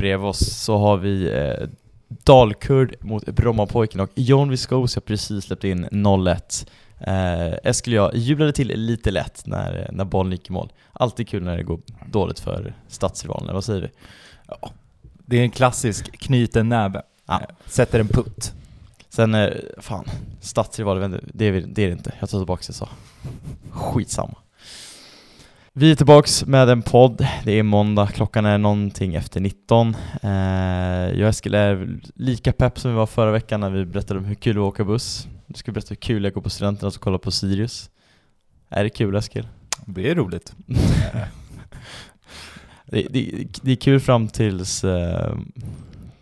bredvid oss så har vi eh, Dalkurd mot Brommapojken och John Viscosi har precis släppt in 0-1. Eh, Eskil och jag jublade till lite lätt när, när bollen gick i mål. Alltid kul när det går dåligt för stadsrivalen, vad säger vi? Ja, det är en klassisk knyta en näve, Ja. Eh, sätter en putt. Sen, eh, fan, stadsrival, jag vet inte, det är, vi- det är det inte. Jag tar tillbaka det jag sa. Skitsamma. Vi är tillbaks med en podd. Det är måndag, klockan är någonting efter 19. Eh, jag och Eskil är lika pepp som vi var förra veckan när vi berättade om hur kul det var att åka buss. Nu ska berätta hur kul det är att gå på Studenterna och kolla på Sirius. Är det kul Eskil? Det är roligt. Det, det, det är kul fram tills, eh,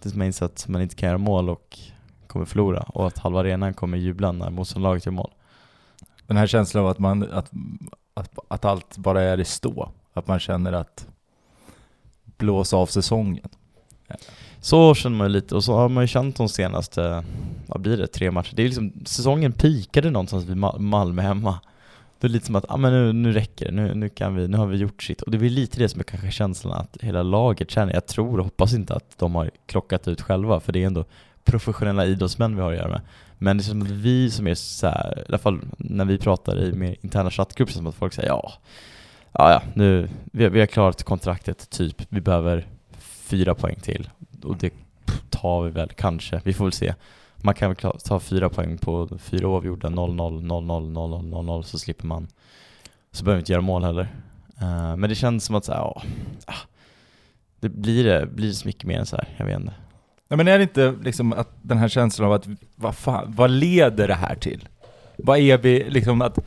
tills man inser att man inte kan göra mål och kommer förlora och att halva arenan kommer jubla när motståndarlaget gör mål. Den här känslan av att, man, att, att, att allt bara är i stå. Att man känner att blåsa av säsongen. Så känner man ju lite, och så har man ju känt de senaste, vad blir det, tre matcher. Det är liksom, säsongen pikade någonstans vid Malmö hemma. Det är lite som att, ah, men nu, nu räcker det, nu, nu, kan vi, nu har vi gjort sitt. Och det är lite det som är kanske känslan att hela laget känner, jag tror och hoppas inte att de har klockat ut själva, för det är ändå professionella idrottsmän vi har att göra med. Men det är som att vi som är så här, i alla fall när vi pratar i mer interna chattgrupper, som att folk säger ja, ja, ja nu, vi, vi har klarat kontraktet, typ, vi behöver fyra poäng till. Och det tar vi väl kanske, vi får väl se. Man kan väl ta fyra poäng på fyra oavgjorda, 0-0, 0-0, 0-0, 0-0, så slipper man, så behöver vi inte göra mål heller. Uh, men det känns som att så här, ja, ah, det blir det, blir det så mycket mer än så här, jag vet inte. Nej men är det inte liksom att den här känslan av att, vad fan, vad leder det här till? Vad är vi, liksom att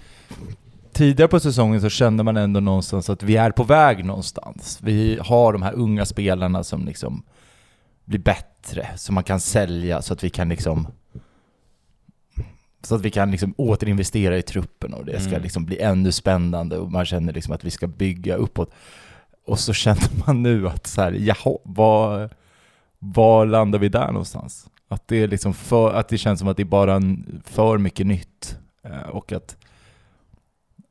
tidigare på säsongen så kände man ändå någonstans att vi är på väg någonstans. Vi har de här unga spelarna som liksom blir bättre, som man kan sälja så att vi kan liksom så att vi kan liksom återinvestera i truppen och det ska Mm. liksom bli ännu spännande och man känner liksom att vi ska bygga uppåt. Och så känner man nu att så här, jaha, vad, var landar vi där någonstans? Att det, är liksom för, att det känns som att det är bara en, för mycket nytt. Eh, och att,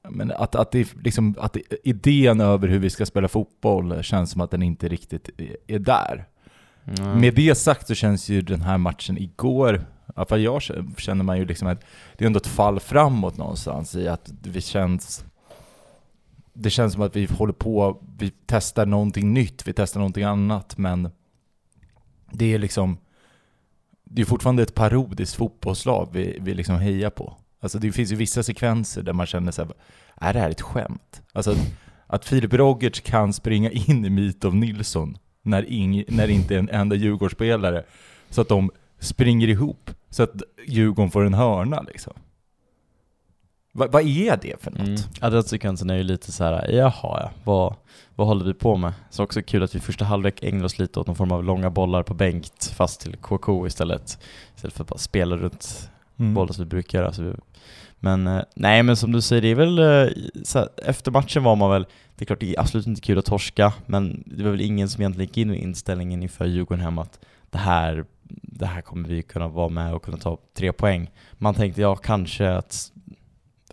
men att, att, det, är liksom, att idén över hur vi ska spela fotboll känns som att den inte riktigt är, är där. Mm. Med det sagt så känns ju den här matchen igår, fall jag känner man ju liksom att det är ändå ett fall framåt någonstans i att vi känns det känns som att vi håller på, vi testar någonting nytt, vi testar någonting annat, men det är liksom det är fortfarande ett parodiskt fotbollslag vi, vi liksom hejar på. Alltså det finns ju vissa sekvenser där man känner så här, är det här ett skämt? Alltså att Filip Rogerts kan springa in i Mitov Nilsson när, ing, när inte en enda Djurgårdsspelare, så att de springer ihop, så att Djurgården får en hörna liksom. Va, vad är det för något? Mm. Sekvensen är ju lite så här, jaha ja, vad, vad håller vi på med? Så också kul att vi första halvlek ägnade oss lite åt någon form av långa bollar på bänkt, fast till KK istället. Istället för att bara spela runt Mm. bollar som vi brukar göra. Så vi, men eh, nej, men som du säger, det är väl, eh, här, efter matchen var man väl, det är klart det är absolut inte kul att torska, men det var väl ingen som egentligen gick in med inställningen inför Djurgården hemma att det här, det här kommer vi kunna vara med och kunna ta tre poäng. Man tänkte ja, kanske att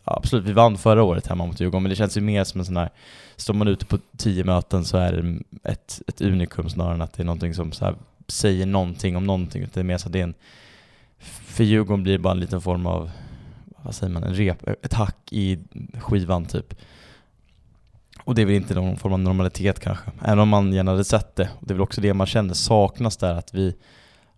absolut, vi vann förra året hemma mot Djurgården, men det känns ju mer som en sån här, står man ute på tio möten så är det ett, ett unikum snarare än att det är någonting som så här säger någonting om någonting, utan det är mer så att det är en, för Djurgården blir det bara en liten form av, vad säger man, en rep, ett hack i skivan typ. Och det är väl inte någon form av normalitet kanske, även om man gärna hade sett det. Och det är väl också det man känner saknas där, att vi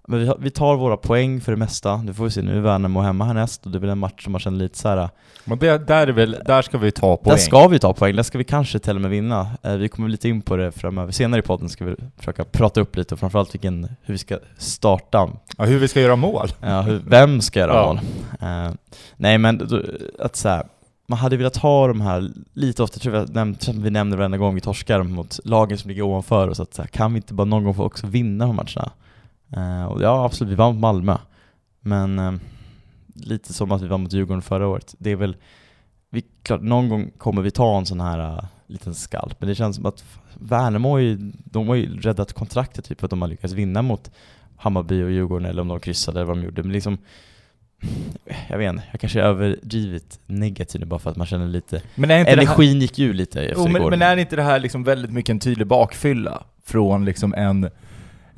men vi, vi tar våra poäng för det mesta, nu får vi se, nu är Värnamo hemma härnäst och det är väl en match som man känner lite så här. Men det, där, är väl, där ska vi ta poäng. Där ska vi ta poäng, där ska vi kanske till och med vinna. Eh, Vi kommer lite in på det framöver. Senare i podden ska vi försöka prata upp lite och framförallt vilken, hur vi ska starta. Ja, hur vi ska göra mål. Ja, hur, vem ska göra Ja. mål? Eh, nej men att så här, man hade velat ha de här, lite ofta tror jag nämnt, vi nämner varenda gång vi torskar mot lagen som ligger ovanför oss, att så här, kan vi inte bara någon gång få också vinna de matcherna? Eh, och ja absolut, vi vann mot Malmö. Men eh, lite som att vi vann mot Djurgården förra året. Det är väl, vi, klart, någon gång kommer vi ta en sån här uh, liten skalp, men det känns som att Värnamo har ju, de har ju räddat kontraktet typ för att de har lyckats vinna mot Hammarby och Djurgården eller om de kryssade eller vad de gjorde. Men liksom, jag vet inte, jag kanske är överdrivet negativ nu bara för att man känner lite, Men är inte det här, energin gick ju lite efter jo, men, igår. men är inte det här liksom väldigt mycket en tydlig bakfylla från liksom en,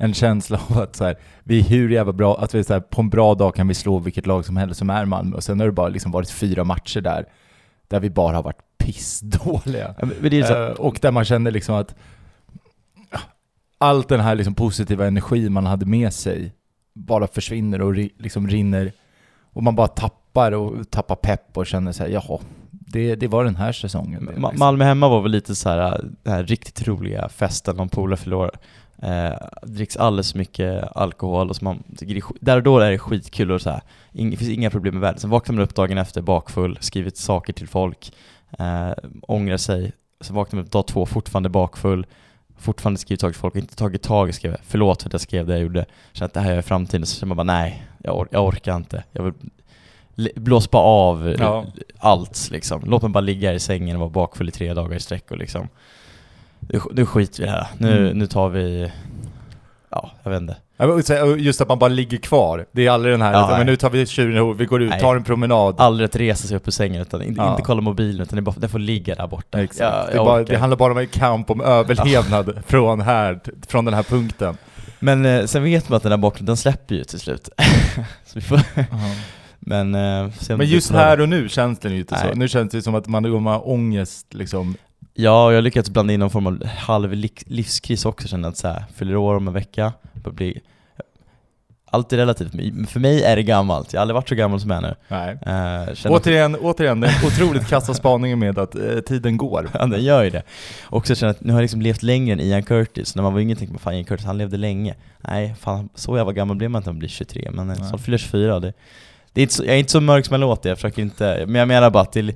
en känsla av att så här, vi är hur jävla bra, att vi så här, på en bra dag kan vi slå vilket lag som helst som är Malmö. Och sen har det bara liksom varit fyra matcher där, där vi bara har varit pissdåliga. Ja, så, Eh, och där man känner liksom att allt den här liksom positiva energi man hade med sig bara försvinner och liksom rinner och man bara tappar och tappar pepp och känner sig jaha, det, det var den här säsongen. Det, liksom. Malmö hemma var väl lite så här, den här riktigt roliga festen om polare förlorar. Eh, dricks alldeles för mycket alkohol och så man tycker där och då är det skitkul och så här. Ing, det finns inga problem med världen. Sen vaknar man upp dagen efter bakfull, skrivit saker till folk, eh, ångrar sig. Sen vaknar man upp dag två fortfarande bakfull, fortfarande skrivit saker till folk inte tagit tag i skrev förlåt för att jag skrev det jag gjorde. Känner att det här är framtiden, så känner man bara nej, jag, or- jag orkar inte. Jag vill blås bara av Ja. allt liksom. Låt mig bara ligga i sängen och vara bakfull i tre dagar i sträck och liksom nu, skiter vi i det här. Nu, Mm. nu tar vi, ja, jag vet inte. Ja, så här, Just att man bara ligger kvar. Det är aldrig den här, Ja, att, men nu tar vi tjuren vi går ut, Nej. tar en promenad. Aldrig att resa sig upp ur sängen utan inte, Ja. inte kolla mobilen utan det, bara, det får ligga där borta. Exakt. Jag, det, bara, det handlar bara om en kamp om överlevnad från, här, från den här punkten. Men eh, sen vet man att den där bakgrunden den släpper ju till slut. så vi får, men eh, Men just här och nu känns det ju inte så. Nej. Nu känns det som att man man har ångest liksom. Ja, jag har lyckats blanda in någon form av halv li- livskris också, känner att så här, fyller år om en vecka, börjar bli allt är relativt, för mig är det gammalt. Jag har aldrig varit så gammal som jag är nu. Nej. Eh, känner att- Återigen, återigen, den otroligt kassa spaningen med att eh, tiden går. Ja, den gör ju det. Också känner att nu har jag liksom levt längre än Ian Curtis. När man var yngre tänkte man fan Ian Curtis, han levde länge. Nej, fan så jävla gammal blev man inte när man blir 23, men Nej. snart fyller jag 24. Det, det är inte så, jag är inte så mörk som jag låter, jag försöker inte, men jag menar bara att det, är-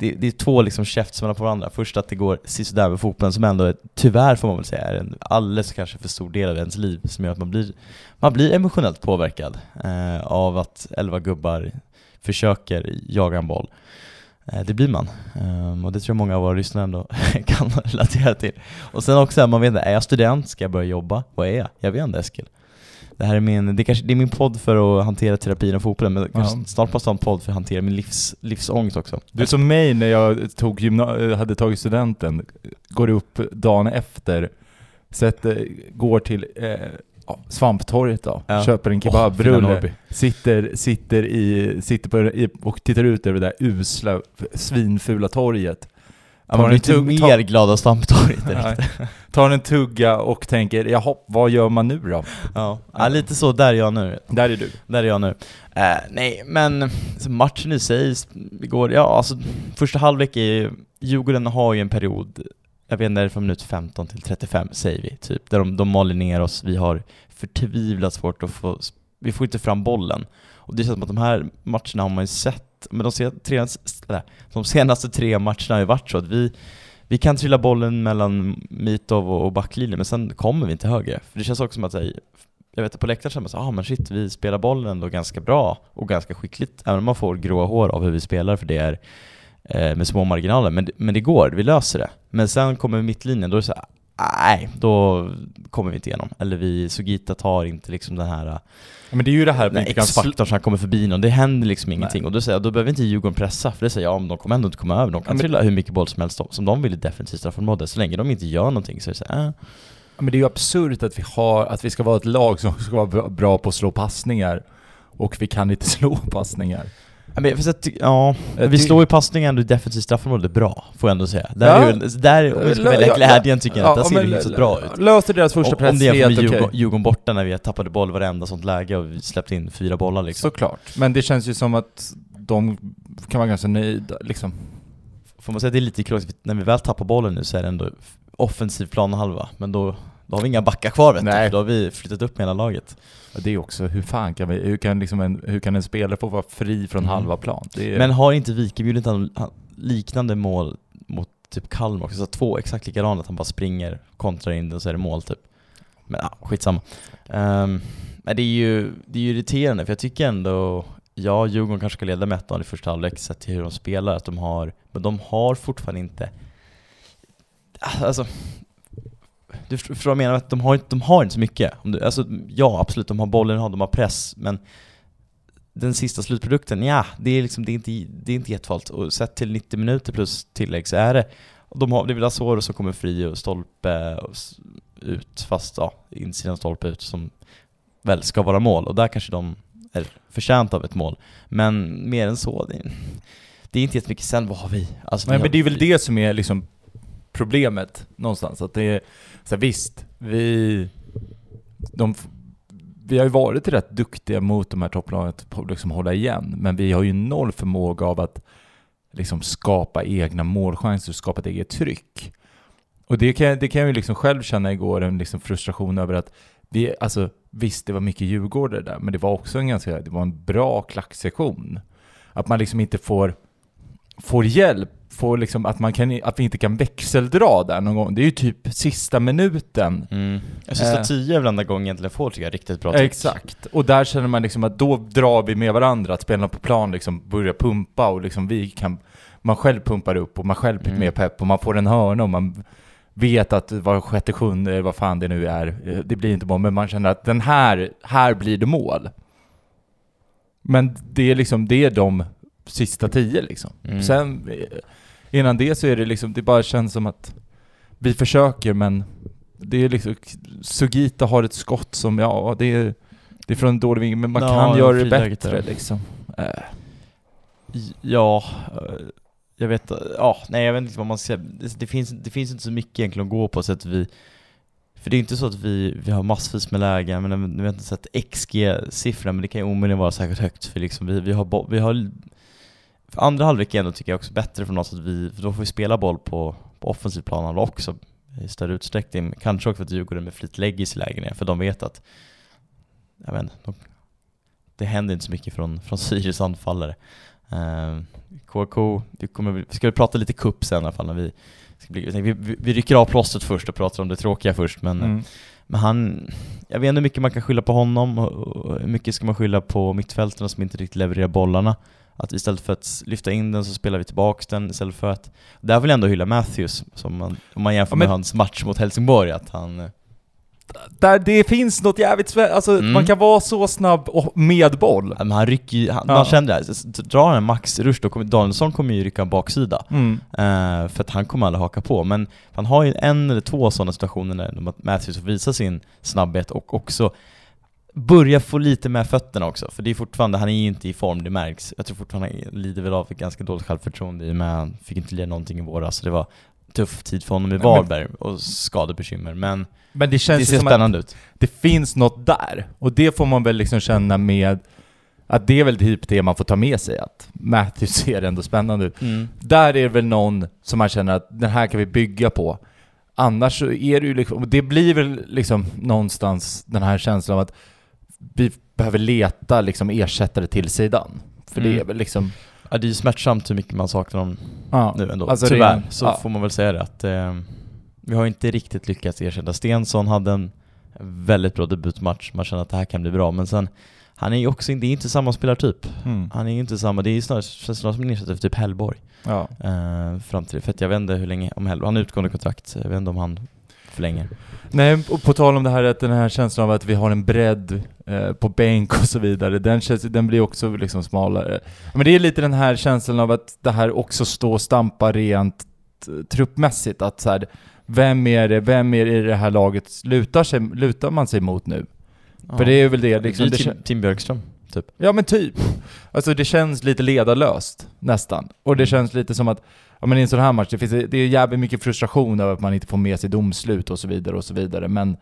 det, det är två liksom käftsmällar på varandra. Först att det går sisådär med fotbollen som ändå, är, tyvärr får man väl säga, är en alldeles kanske för stor del av ens liv som gör att man blir, man blir emotionellt påverkad eh, av att elva gubbar försöker jaga en boll. Eh, Det blir man. Um, och det tror jag många av våra lyssnare ändå kan relatera till. Och sen också, man vet inte, är jag student? Ska jag börja jobba? Vad är jag? Jag vet inte Eskil. Det här är min, det, kanske, det är min podd för att hantera terapin och fotbollen, men Ja. snart måste jag ha en podd för att hantera min livs, livsångest också. Du är som mig när jag tog gymna- hade tagit studenten, går upp dagen efter, sätter, går till eh, Svamptorget då, Ja. köper en kebabrulle, Norrby. sitter, sitter, i, sitter på, i, och tittar ut över det där usla, svinfula torget. Man Tar en inte mer glad av Stamptorget direkt. Tar en tugga och tänker, jaha, vad gör man nu då? Ja. ja, lite så, där är jag nu. Där är du. Där är jag nu. Eh, nej, men så matchen i sig igår, ja alltså första halvlek är ju, Djurgården har ju en period, jag vet inte, från minut 15 till 35 säger vi, typ, där de, de maler ner oss, vi har förtvivlat svårt att få, vi får inte fram bollen. Och det känns som att de här matcherna har man ju sett, men de, senaste, tre, eller, de senaste tre matcherna har ju varit så att vi vi kan trilla bollen mellan Mitov och och backlinjen, men sen kommer vi inte högre. För det känns också som att, här, jag vet att på läktaren känner man så ah men shit, vi spelar bollen ändå ganska bra och ganska skickligt, även om man får gråa hår av hur vi spelar, för det är eh, med små marginaler. Men, men det går, vi löser det. Men sen kommer mittlinjen, då är det så här, nej, då kommer vi inte igenom. Eller vi, Sugita tar inte liksom den här Men det är ju det här sl- X-faktorn som kommer förbi någon, det händer liksom ingenting. Och då säger jag, då behöver inte Djurgården pressa, för det säger jag, ja, men de kommer ändå inte komma över, de kan Ja, men- trilla hur mycket boll som helst som de vill i defensivt straffområde, så länge de inte gör någonting så är det så här, äh. Men det är ju absurt att vi har, att vi ska vara ett lag som ska vara bra- bra på att slå passningar. Och vi kan inte slå passningar. Ja, men, för att, ja, vi slår ju passningen ändå i defensivt straffområde bra, får jag ändå säga. Där, Ja. är ju, där om vi ska Ja, välja ja, glädjen tycker jag att där ser det hyfsat bra ut. Löser deras första press Om det jämför med Djurgården. Djurgården borta när vi tappade boll varenda sånt läge och vi släppte in fyra bollar liksom. Såklart. Men det känns ju som att de kan vara ganska nöjda liksom. Får man säga att det är lite krångligt, när vi väl tappar bollen nu så är det ändå offensiv planhalva, men då, då har vi inga backar kvar vet du, Nej. för då har vi flyttat upp med hela laget. Det är också, hur fan kan vi, hur kan liksom en, hur kan en spelare få vara fri från Mm. halva plan? Är, Men har inte Wikeby gjort inte han- han- liknande mål mot typ Kalmar också? Så två exakt likadana, att han bara springer, kontrar in och så är det mål typ. Men ja, skitsamma. Um, men det är, ju, det är ju irriterande, för jag tycker ändå, ja Djurgården kanske ska leda med 1 i första halvlek sett till hur de spelar, att de har, men de har fortfarande inte, alltså du förstår vad jag menar, att de har, inte- de har inte så mycket. Om du, alltså, ja, absolut, de har bollen, de har press, men den sista slutprodukten, ja, det är liksom, det är inte, det är inte jättefarligt. Och sett till 90 minuter plus tillägg så är det, de har, det är väl Asoro som kommer fri och Stolpe ut, fast ja, insidan stolpe ut som väl ska vara mål och där kanske de är förtjänta av ett mål. Men mer än så, det är, det är inte jättemycket. Sen vad har vi? Alltså, Nej vi men det är har, väl det som är liksom problemet någonstans. Att det är, så här, visst, vi, de, vi har ju varit rätt duktiga mot de här topplagen på att liksom hålla igen, men vi har ju noll förmåga av att liksom skapa egna målchanser skapa ett eget tryck. Och det kan, jag- det kan jag ju liksom själv känna igår, en liksom frustration över att vi, alltså visst det var mycket djurgårdare där, men det var också en ganska, det var en bra klacksektion. Att man liksom inte får, får hjälp, får liksom att man kan, att vi inte kan växeldra där någon gång. Det är ju typ sista minuten. mm, sista Eh. tio är väl enda gången får tycker jag riktigt bra tryck. Exakt. Och där känner man liksom att då drar vi med varandra, att spelarna på plan liksom börjar pumpa och liksom vi kan, man själv pumpar upp och man själv blir Mm. mer pepp och man får en hörna och man vet att var sjätte, sjunde, vad fan det nu är, eh, det blir inte mål, men man känner att den här, här blir det mål. Men det är liksom, det är de sista tio liksom. Mm. Sen, eh, innan det så är det liksom, det bara känns som att vi försöker men det är liksom, Sugita har ett skott som, ja det är, det är från en dålig vinkel men man Ja, kan göra det bättre liksom. Eh, Ja, eh, jag vet, ja, nej jag vet inte vad man ska. Det, det, finns, det finns inte så mycket egentligen att gå på så att vi för det är inte så att vi, vi har massvis med lägen, men nu vet jag inte sett XG-siffran, men det kan ju omöjligen vara särskilt högt för liksom vi, vi har, bo- vi har för andra halvlek ändå tycker jag också bättre från oss att vi, för då får vi spela boll på, på offensiv plan också i större utsträckning. Kanske också för att Djurgården med flit lägger sig lägen för de vet att, jag vet de, det händer inte så mycket från, från Sirius anfallare. Uh, KK, det kommer, vi ska prata lite kupp sen i alla fall när vi bli, vi, vi, vi rycker av plåstret först och pratar om det tråkiga först men, mm. men han, jag vet inte hur mycket man kan skylla på honom och, och hur mycket ska man skylla på mittfältarna som inte riktigt levererar bollarna. Att istället för att lyfta in den så spelar vi tillbaks den istället för att... Där vill jag ändå hylla Matthews, som man, om man jämför Ja, men- med hans match mot Helsingborg, att han... eh, Där det finns något jävligt alltså Mm. man kan vara så snabb och med boll. ja, men han rycker ju, han, Ja. man kände det, här, drar han en maxrush då kommer Danielsson kommer ju rycka en baksida. Mm. Eh, för att han kommer aldrig haka på. Men han har ju en eller två sådana situationer där Matthews får visa sin snabbhet och också börja få lite med fötterna också. För det är fortfarande, han är ju inte i form, det märks. Jag tror fortfarande han lider väl av ett ganska dåligt självförtroende i och med han fick inte lira någonting i våras. Så det var tuff tid för honom i Varberg och skadebekymmer. Men Men det det känns ser som spännande ut. det finns något där. Och det får man väl liksom känna med att det är väl typ det man får ta med sig att Matthews ser ändå spännande ut. Där är det väl någon som man känner att den här kan vi bygga på. Annars så är det ju liksom, det blir väl liksom någonstans den här känslan av att vi behöver leta liksom ersättare till sidan. För det Mm. är väl liksom... Ja, det är ju smärtsamt hur mycket man saknar dem Ja, nu ändå. Alltså, Tyvärr, det så ja. får man väl säga det att eh, vi har inte riktigt lyckats ersätta. Stensson hade en väldigt bra debutmatch, man känner att det här kan bli bra, men sen han är ju också, det är inte samma spelartyp. Mm. Han är ju inte samma, det är ju snarare, snarare som en ersättare för typ Hellborg. ja. Eh, fram till, för att jag vet inte hur länge, om Hellborg, han har utgående kontrakt, jag vet inte om han förlänger. Nej, och på tal om det här att den här känslan av att vi har en bredd eh, på bänk och så vidare, den, känns, den blir också liksom smalare. Men det är lite den här känslan av att det här också står och stampar rent eh, truppmässigt, att så här, vem är det, vem är det i det här laget lutar, sig, lutar man sig mot nu? För det är väl det liksom, det är Tim, Tim Björkström, typ. Ja men typ. Alltså det känns lite ledarlöst, nästan. Och det Mm. känns lite som att, ja men i en sån här match, det, finns, det är jävligt mycket frustration över att man inte får med sig domslut och så vidare och så vidare, men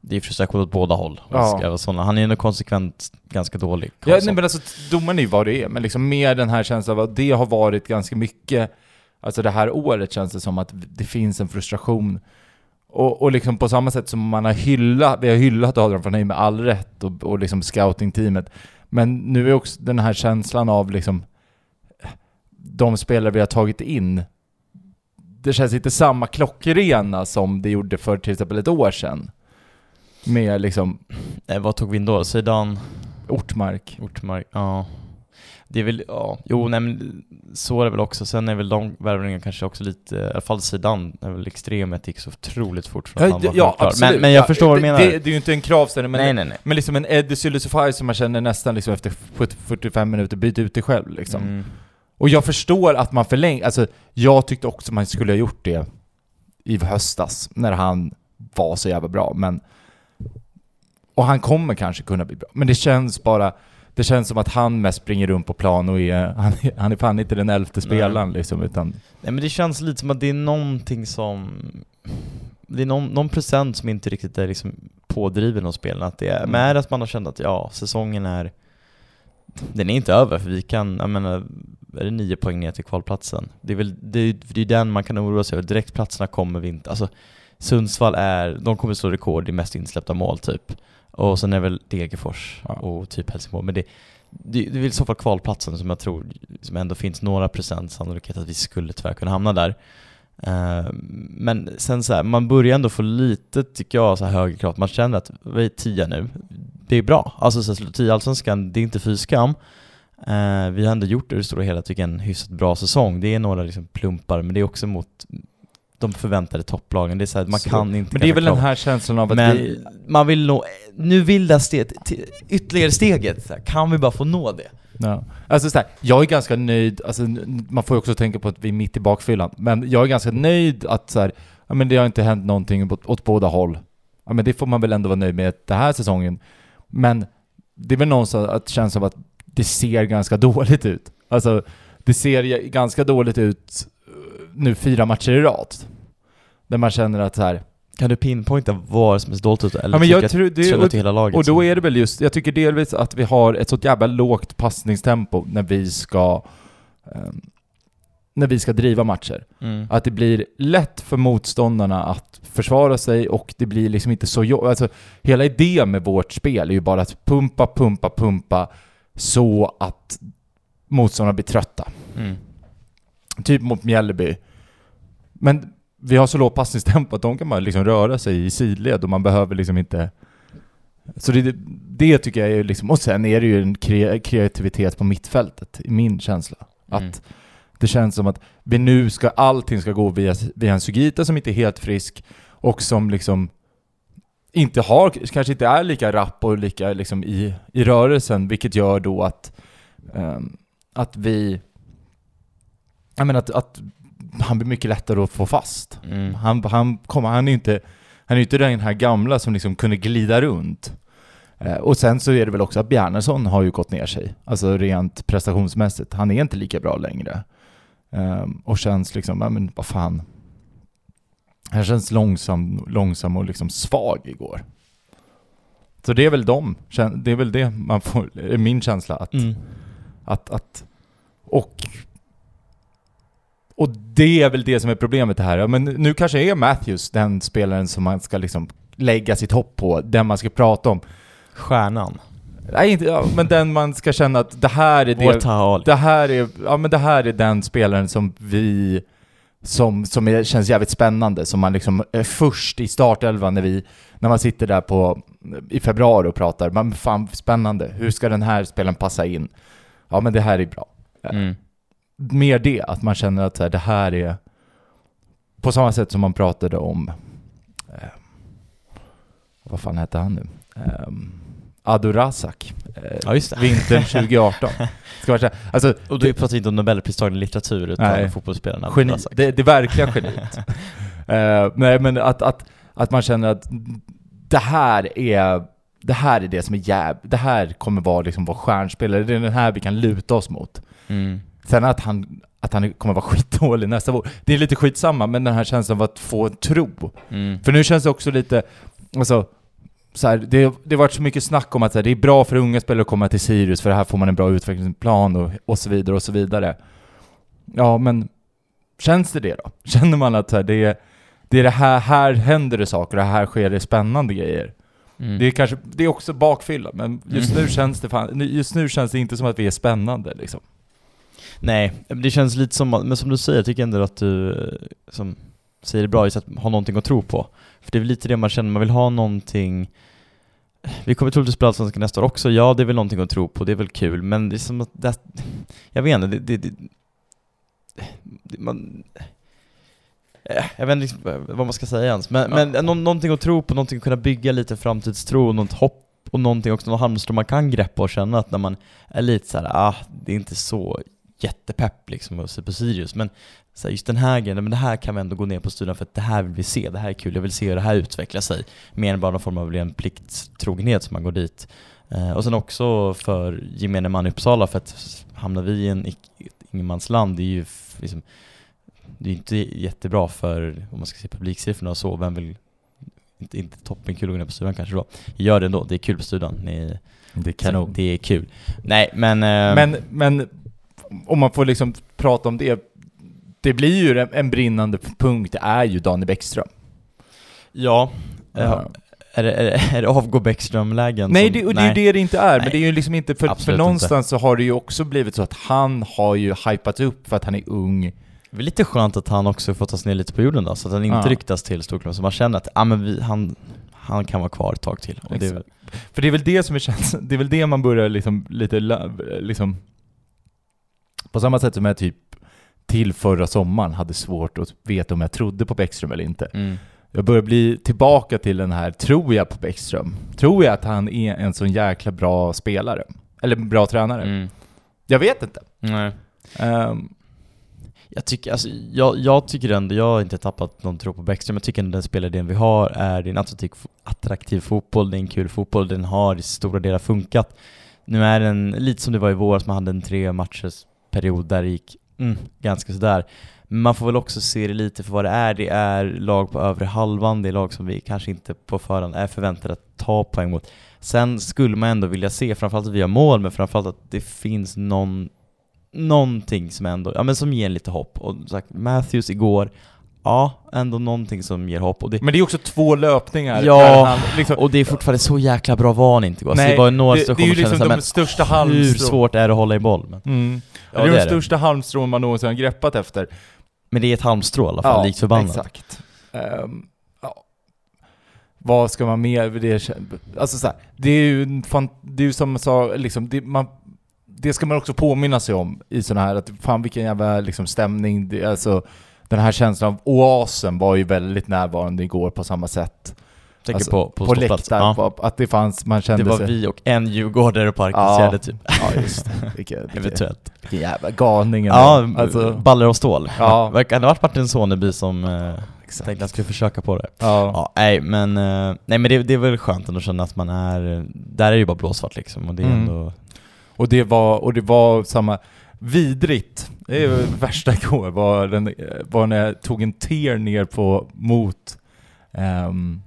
Det är frustration åt båda håll. Ja. Han är ändå konsekvent ganska dålig. Ja, nej, men alltså domaren är ju vad det är, men liksom med den här känslan av att det har varit ganska mycket, alltså det här året känns det som att det finns en frustration. Och, och liksom på samma sätt som man har hyllat, vi har hyllat Adrian Heim med all rätt och, och liksom scoutingteamet. Men nu är också den här känslan av liksom de spelare vi har tagit in, det känns inte samma klockrena som det gjorde för till exempel ett år sedan. Med liksom Eh, vad tog vi in då? Zidane, Ortmark. Ortmark, ja. Det är väl, ja, jo nej men så är det väl också. Sen är väl de värvningarna kanske också lite, i alla fall Zidane är väl extrem, att det gick så otroligt fort från att han var ja, klar. Men, men jag Ja, förstår vad du menar. Det, det är ju inte en kravställning, men, nej nej nej. men liksom en Eddie Sylisufaj som man känner nästan liksom efter 40 45 minuter, byt ut dig själv liksom. Mm. Och jag förstår att man förlänger, alltså jag tyckte också man skulle ha gjort det i höstas, när han vara så jävla bra, men... Och han kommer kanske kunna bli bra, men det känns bara... Det känns som att han mest springer runt på plan och är... Han är, han är fan inte den elfte spelaren liksom, utan... Nej men det känns lite som att det är någonting som... Det är någon, någon procent som inte riktigt är liksom pådriven hos spelarna. Att det är, Mm. Men är det att man har känt att ja, säsongen är... Den är inte över, för vi kan, jag menar, är det nio poäng ner till kvalplatsen? Det är väl, det är, det är den man kan oroa sig över. Direktplatserna kommer vi inte, alltså Sundsvall är, de kommer slå rekord i mest insläppta mål typ. Och sen är väl Degerfors Ja. och typ Helsingborg, men det, det, det är väl i så fall kvalplatsen som jag tror som ändå finns några procent sannolikhet att vi skulle tyvärr kunna hamna där. Eh, men sen så här, man börjar ändå få lite, tycker jag, så här högre krav. Man känner att vi är tia nu, det är bra. Alltså så här, Allsvenskan, det är inte fy skam. Eh, vi har ändå gjort det i det stora hela, tycker jag, en hyfsat bra säsong. Det är några liksom plumpar, men det är också mot de förväntade topplagen. Det är så här, man Så- kan inte Men det är väl den klara- här känslan av att men vi... man vill nå, nu vill det steg, till- ytterligare steget, så här, kan vi bara få nå det? Ja. Alltså så här, jag är ganska nöjd, alltså, man får ju också tänka på att vi är mitt i bakfyllan, men jag är ganska nöjd att så ja, men det har inte hänt någonting åt, åt båda håll. Ja, men det får man väl ändå vara nöjd med den här säsongen. Men det är väl någonstans att det känns som att det ser ganska dåligt ut. Alltså, det ser ganska dåligt ut eh, nu fyra matcher i rad. Där man känner att så här, Kan du pinpointa vad som är stolt ut eller ja, men jag tror det är till hela laget? och då är det väl just, jag tycker delvis att vi har ett sånt jävla lågt passningstempo när vi ska ehm, när vi ska driva matcher. mm. Att det blir lätt för motståndarna att försvara sig och det blir liksom inte så jobbigt. Alltså, hela idén med vårt spel är ju bara att pumpa, pumpa, pumpa så att motståndarna blir trötta. Mm. Typ mot Mjällby. Men vi har så lågt passningstempo att de kan bara liksom röra sig i sidled och man behöver liksom inte... Så det, det tycker jag är liksom... Och sen är det ju en kre, kreativitet på mittfältet, i min känsla. Mm. Det känns som att vi nu ska, allting ska gå via, via en Sugita som inte är helt frisk och som liksom inte har, kanske inte är lika rapp och lika liksom i, i rörelsen, vilket gör då att, ehm, att vi, jag menar att, att han blir mycket lättare att få fast. Mm. Han, han, kommer, han är ju inte, han är inte den här gamla som liksom kunde glida runt. Eh, och sen så är det väl också att Bjarnason har ju gått ner sig, alltså rent prestationsmässigt. Han är inte lika bra längre. Ehm, och känns liksom, ja men vad fan. Han känns långsam, långsam och liksom svag igår. Så det är väl kän- det är väl det man får, är min känsla att, Mm. att, att och och det är väl det som är problemet här. Ja, men nu kanske är Matthews den spelaren som man ska liksom lägga sitt hopp på, den man ska prata om. Stjärnan. Nej, inte, ja, men den man ska känna att det här är det, det här är, ja men det här är den spelaren som vi, som, som är, känns jävligt spännande, som man liksom är först i startelvan när vi, när man sitter där på, i februari och pratar, men fan spännande, hur ska den här spelaren passa in? Ja men det här är bra. Mm. Mer det, att man känner att här, det här är, på samma sätt som man pratade om, eh, vad fan hette han nu? Um, Adurazak. Eh, Ja just det. Vintern 2018. Ska vara alltså, Och du pratar inte om Nobelpristagaren i litteratur utan Nej. fotbollsspelarna. geni, Razak. det, det verkliga geniet. Eh, nej men att, att, att man känner att det här är det här är det som är jäv... Det här kommer vara liksom vår stjärnspelare, det är den här vi kan luta oss mot. Mm. Sen att han, att han kommer vara skitdålig nästa år, det är lite skitsamma, men den här känslan av att få en tro. Mm. För nu känns det också lite, alltså, så här, det, det har varit så mycket snack om att här, det är bra för unga spelare att komma till Sirius, för här får man en bra utvecklingsplan och, och så vidare och så vidare. Ja, men känns det det då? Känner man att här, det, är, det är det här, här händer det saker och här sker det spännande grejer? Mm. Det är kanske, det är också bakfylla, men just Mm. nu känns det fan, just nu känns det inte som att vi är spännande liksom. Nej, det känns lite som, men som du säger, jag tycker ändå att du eh, som säger det bra, just att ha någonting att tro på. För det är väl lite det man känner, man vill ha någonting vi kommer troligtvis spela Allsvenskan nästa år också, ja det är väl någonting att tro på, det är väl kul, men det är som att, det, jag vet inte, det, det, det, det man, eh, jag vet inte liksom vad man ska säga ens, men, Ja. men nå, någonting att tro på, någonting att kunna bygga lite framtidstro, något hopp och någonting också, något halmstrå man kan greppa och känna att när man är lite så här, ah, det är inte så jättepepp liksom och se på Sirius. Men så här, just den här grejen, men det här kan vi ändå gå ner på studion för att det här vill vi se, det här är kul, jag vill se hur det här utvecklar sig. Mer än bara någon form av ren plikttrogenhet som man går dit. Eh, och sen också för gemene man i Uppsala, för att hamnar vi i en ingenmansland, det är ju liksom, det är inte jättebra för, om man ska se publiksiffrorna och så, vem vill inte, inte toppen kul att gå ner på studion kanske då. Gör det ändå, det är kul på studion. Ni, Det är kanon. det är kul. Nej men... eh, Men, men om man får liksom prata om det, det blir ju en, brinnande punkt, är ju Daniel Bäckström. ja, Ja. är, det, är, det, är det avgå Bäckström-lägen? Nej, det, och det är ju det det inte är, men Nej. det är ju liksom inte, för, för någonstans så har det ju också blivit så att han har ju hypat upp för att han är ung. Det är lite skönt att han också får tas ner lite på jorden då, så att han inte Ja. ryktas till storklubben, så man känner att ah, men vi, han, han kan vara kvar ett tag till. Det väl- För det är väl det som är känns, det är väl det man börjar liksom lite, liksom på samma sätt som jag typ till förra sommaren hade svårt att veta om jag trodde på Bäckström eller inte. mm. Jag börjar bli tillbaka till den här, tror jag på Bäckström? Tror jag att han är en sån jäkla bra spelare? Eller bra tränare? Mm. Jag vet inte. Nej. Ehm, Jag tycker, alltså, jag, jag tycker ändå, jag har inte tappat någon tro på Bäckström, jag tycker ändå den spelidén vi har är, det är en attraktiv, attraktiv fotboll, det är en kul fotboll, den har i stora delar funkat. Nu är den lite som det var i våras, man hade en tre matchers period där det gick mm, ganska sådär. Man får väl också se det lite för vad det är, det är lag på övre halvan, det är lag som vi kanske inte på förhand är förväntade att ta poäng mot. Sen skulle man ändå vilja se, framförallt att vi har mål, men framförallt att det finns någon någonting som ändå, ja men som ger lite hopp. Och som sagt, Matthews igår, ja, ändå någonting som ger hopp. Och det, men det är också två löpningar. Ja, han liksom, och det är fortfarande så jäkla bra var han inte igår. Så Nej, det var några det, det är ju som liksom de såhär, största men hur halmstrån. svårt är det att hålla i boll? Men, Mm. Ja, det är det de är det. största halmstrån man någonsin har greppat efter. men det är ett halmstrå i alla fall, likt förbannat. exakt. Ehm, ja. Vad ska man mer? Det, alltså så här, det är ju fan, det är ju som sa, liksom, det, man, det ska man också påminna sig om i sådana här, att fan vilken jävla liksom, stämning, det, alltså den här känslan av oasen var ju väldigt närvarande igår på samma sätt. Tänker Alltså, på, på, På läktaren, Ja. att det fanns, man kände Det var sig... vi och en djurgårdare på Arkelsgärde typ, Ja, just det. Eventuellt. vilken jävla galning. Ja, alltså, baller och stål. Ja. Det ha varit Martin Soneby som eh, exakt. tänkte att han skulle försöka på det? Ja. Ja, nej men, eh, nej, men det, det är väl skönt ändå att känna att man är, där är det ju bara blåsvart liksom och det är Mm. ändå Och det var, och det var samma, vidrigt, det är värsta igår, var, den, var när jag tog en ter ner på, mot ehm,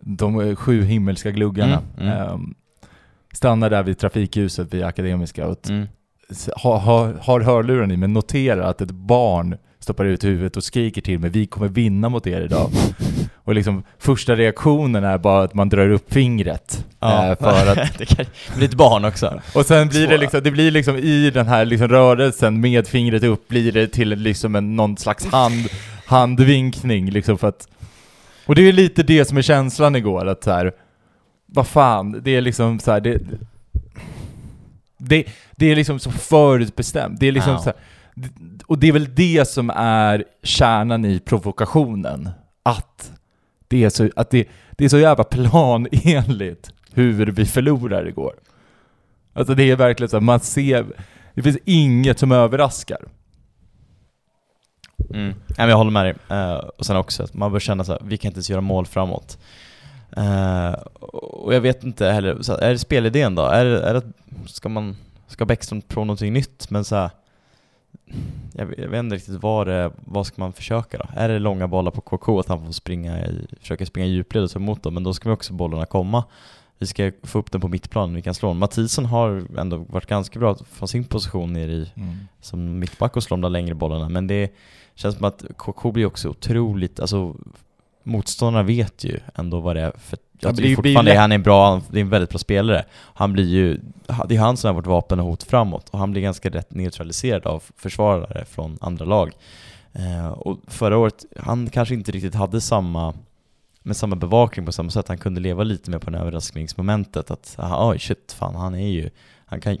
de sju himmelska gluggarna. Mm, mm. Ehm, stannar där vid trafikljuset vid Akademiska och mm. har, har, har hörluren i men noterar att ett barn stoppar ut huvudet och skriker till mig 'Vi kommer vinna mot er idag' Och liksom första reaktionen är bara att man drar upp fingret Ja, eh, för att det kan bli ett barn också. Och sen blir det Svåra. liksom, det blir liksom i den här liksom rörelsen med fingret upp blir det till liksom en, någon slags hand, handvinkning liksom för att Och det är lite det som är känslan igår, att så här, vad fan, det är liksom så här, det, det, det är liksom så förutbestämt, det är liksom Ja. så här, det- och det är väl det som är kärnan i provokationen, att det är så, att det, det är så jävla planenligt hur vi förlorar igår. Alltså det är verkligen så här, man ser, det finns inget som överraskar. Mm. Jag håller med dig. Eh, och sen också att man bör känna så här, vi kan inte ens göra mål framåt. Eh, och jag vet inte heller, här, är det spelidén då? Är det, är det, ska man, ska Bäckström prova någonting nytt? Men så här, jag, vet- inte riktigt vad det vad ska man försöka då? Är det långa bollar på KK, att han får springa i, försöka springa djupled och så emot dem, men då ska vi också bollarna komma. Vi ska få upp den på mittplan, vi kan slå den. Mathisen har ändå varit ganska bra från sin position nere i som mittback och slå de där längre bollarna, men det känns som att KK blir också otroligt, alltså motståndarna vet ju ändå vad det är för Ja, jag tycker blir fortfarande lätt- han är en bra, det är en väldigt bra spelare. Han blir ju, det är han som är vårt vapen och hot framåt och han blir ganska rätt neutraliserad av försvarare från andra lag. Eh, och förra året, han kanske inte riktigt hade samma med samma bevakning på samma sätt, han kunde leva lite mer på det här överraskningsmomentet att oj shit, fan han är ju, han kan,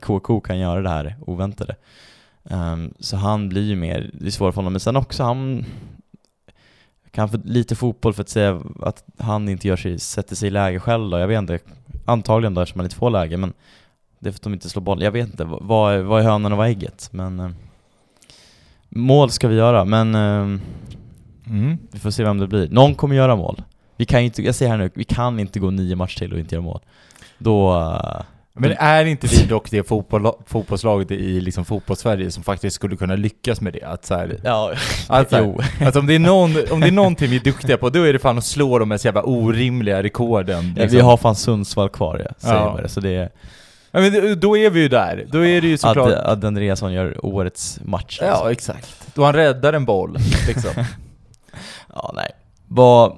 KK, kan göra det här oväntade. Ehm, så han blir ju mer, det är svårt för honom, men sen också han kan för lite fotboll för att säga att han inte gör sig, sätter sig i läge själv då, jag vet inte, antagligen då eftersom han inte får läge, men Det är för att de inte slår boll. Jag vet inte, vad är, vad är hönan och vad är ägget? Men eh, mål ska vi göra, men eh, Mm. vi får se vem det blir. Någon kommer göra mål. Vi kan inte, jag säger här nu, vi kan inte gå nio matcher till och inte göra mål. Då... eh, Men är inte vi dock det fotboll, fotbollslaget i liksom fotbollssverige som faktiskt skulle kunna lyckas med det? Att så här, ja, att så här, jo. Alltså om det, är någon, om det är någonting vi är duktiga på, då är det fan att slå de här jävla orimliga rekorden. Ja, liksom. vi har fan Sundsvall kvar ja, säger Ja. man det. Så det är Ja, men då är vi ju där. Då är det ju såklart... att, att Andreasson gör årets match. Ja, liksom. exakt. Då han räddar en boll, liksom. ja nej. Vad...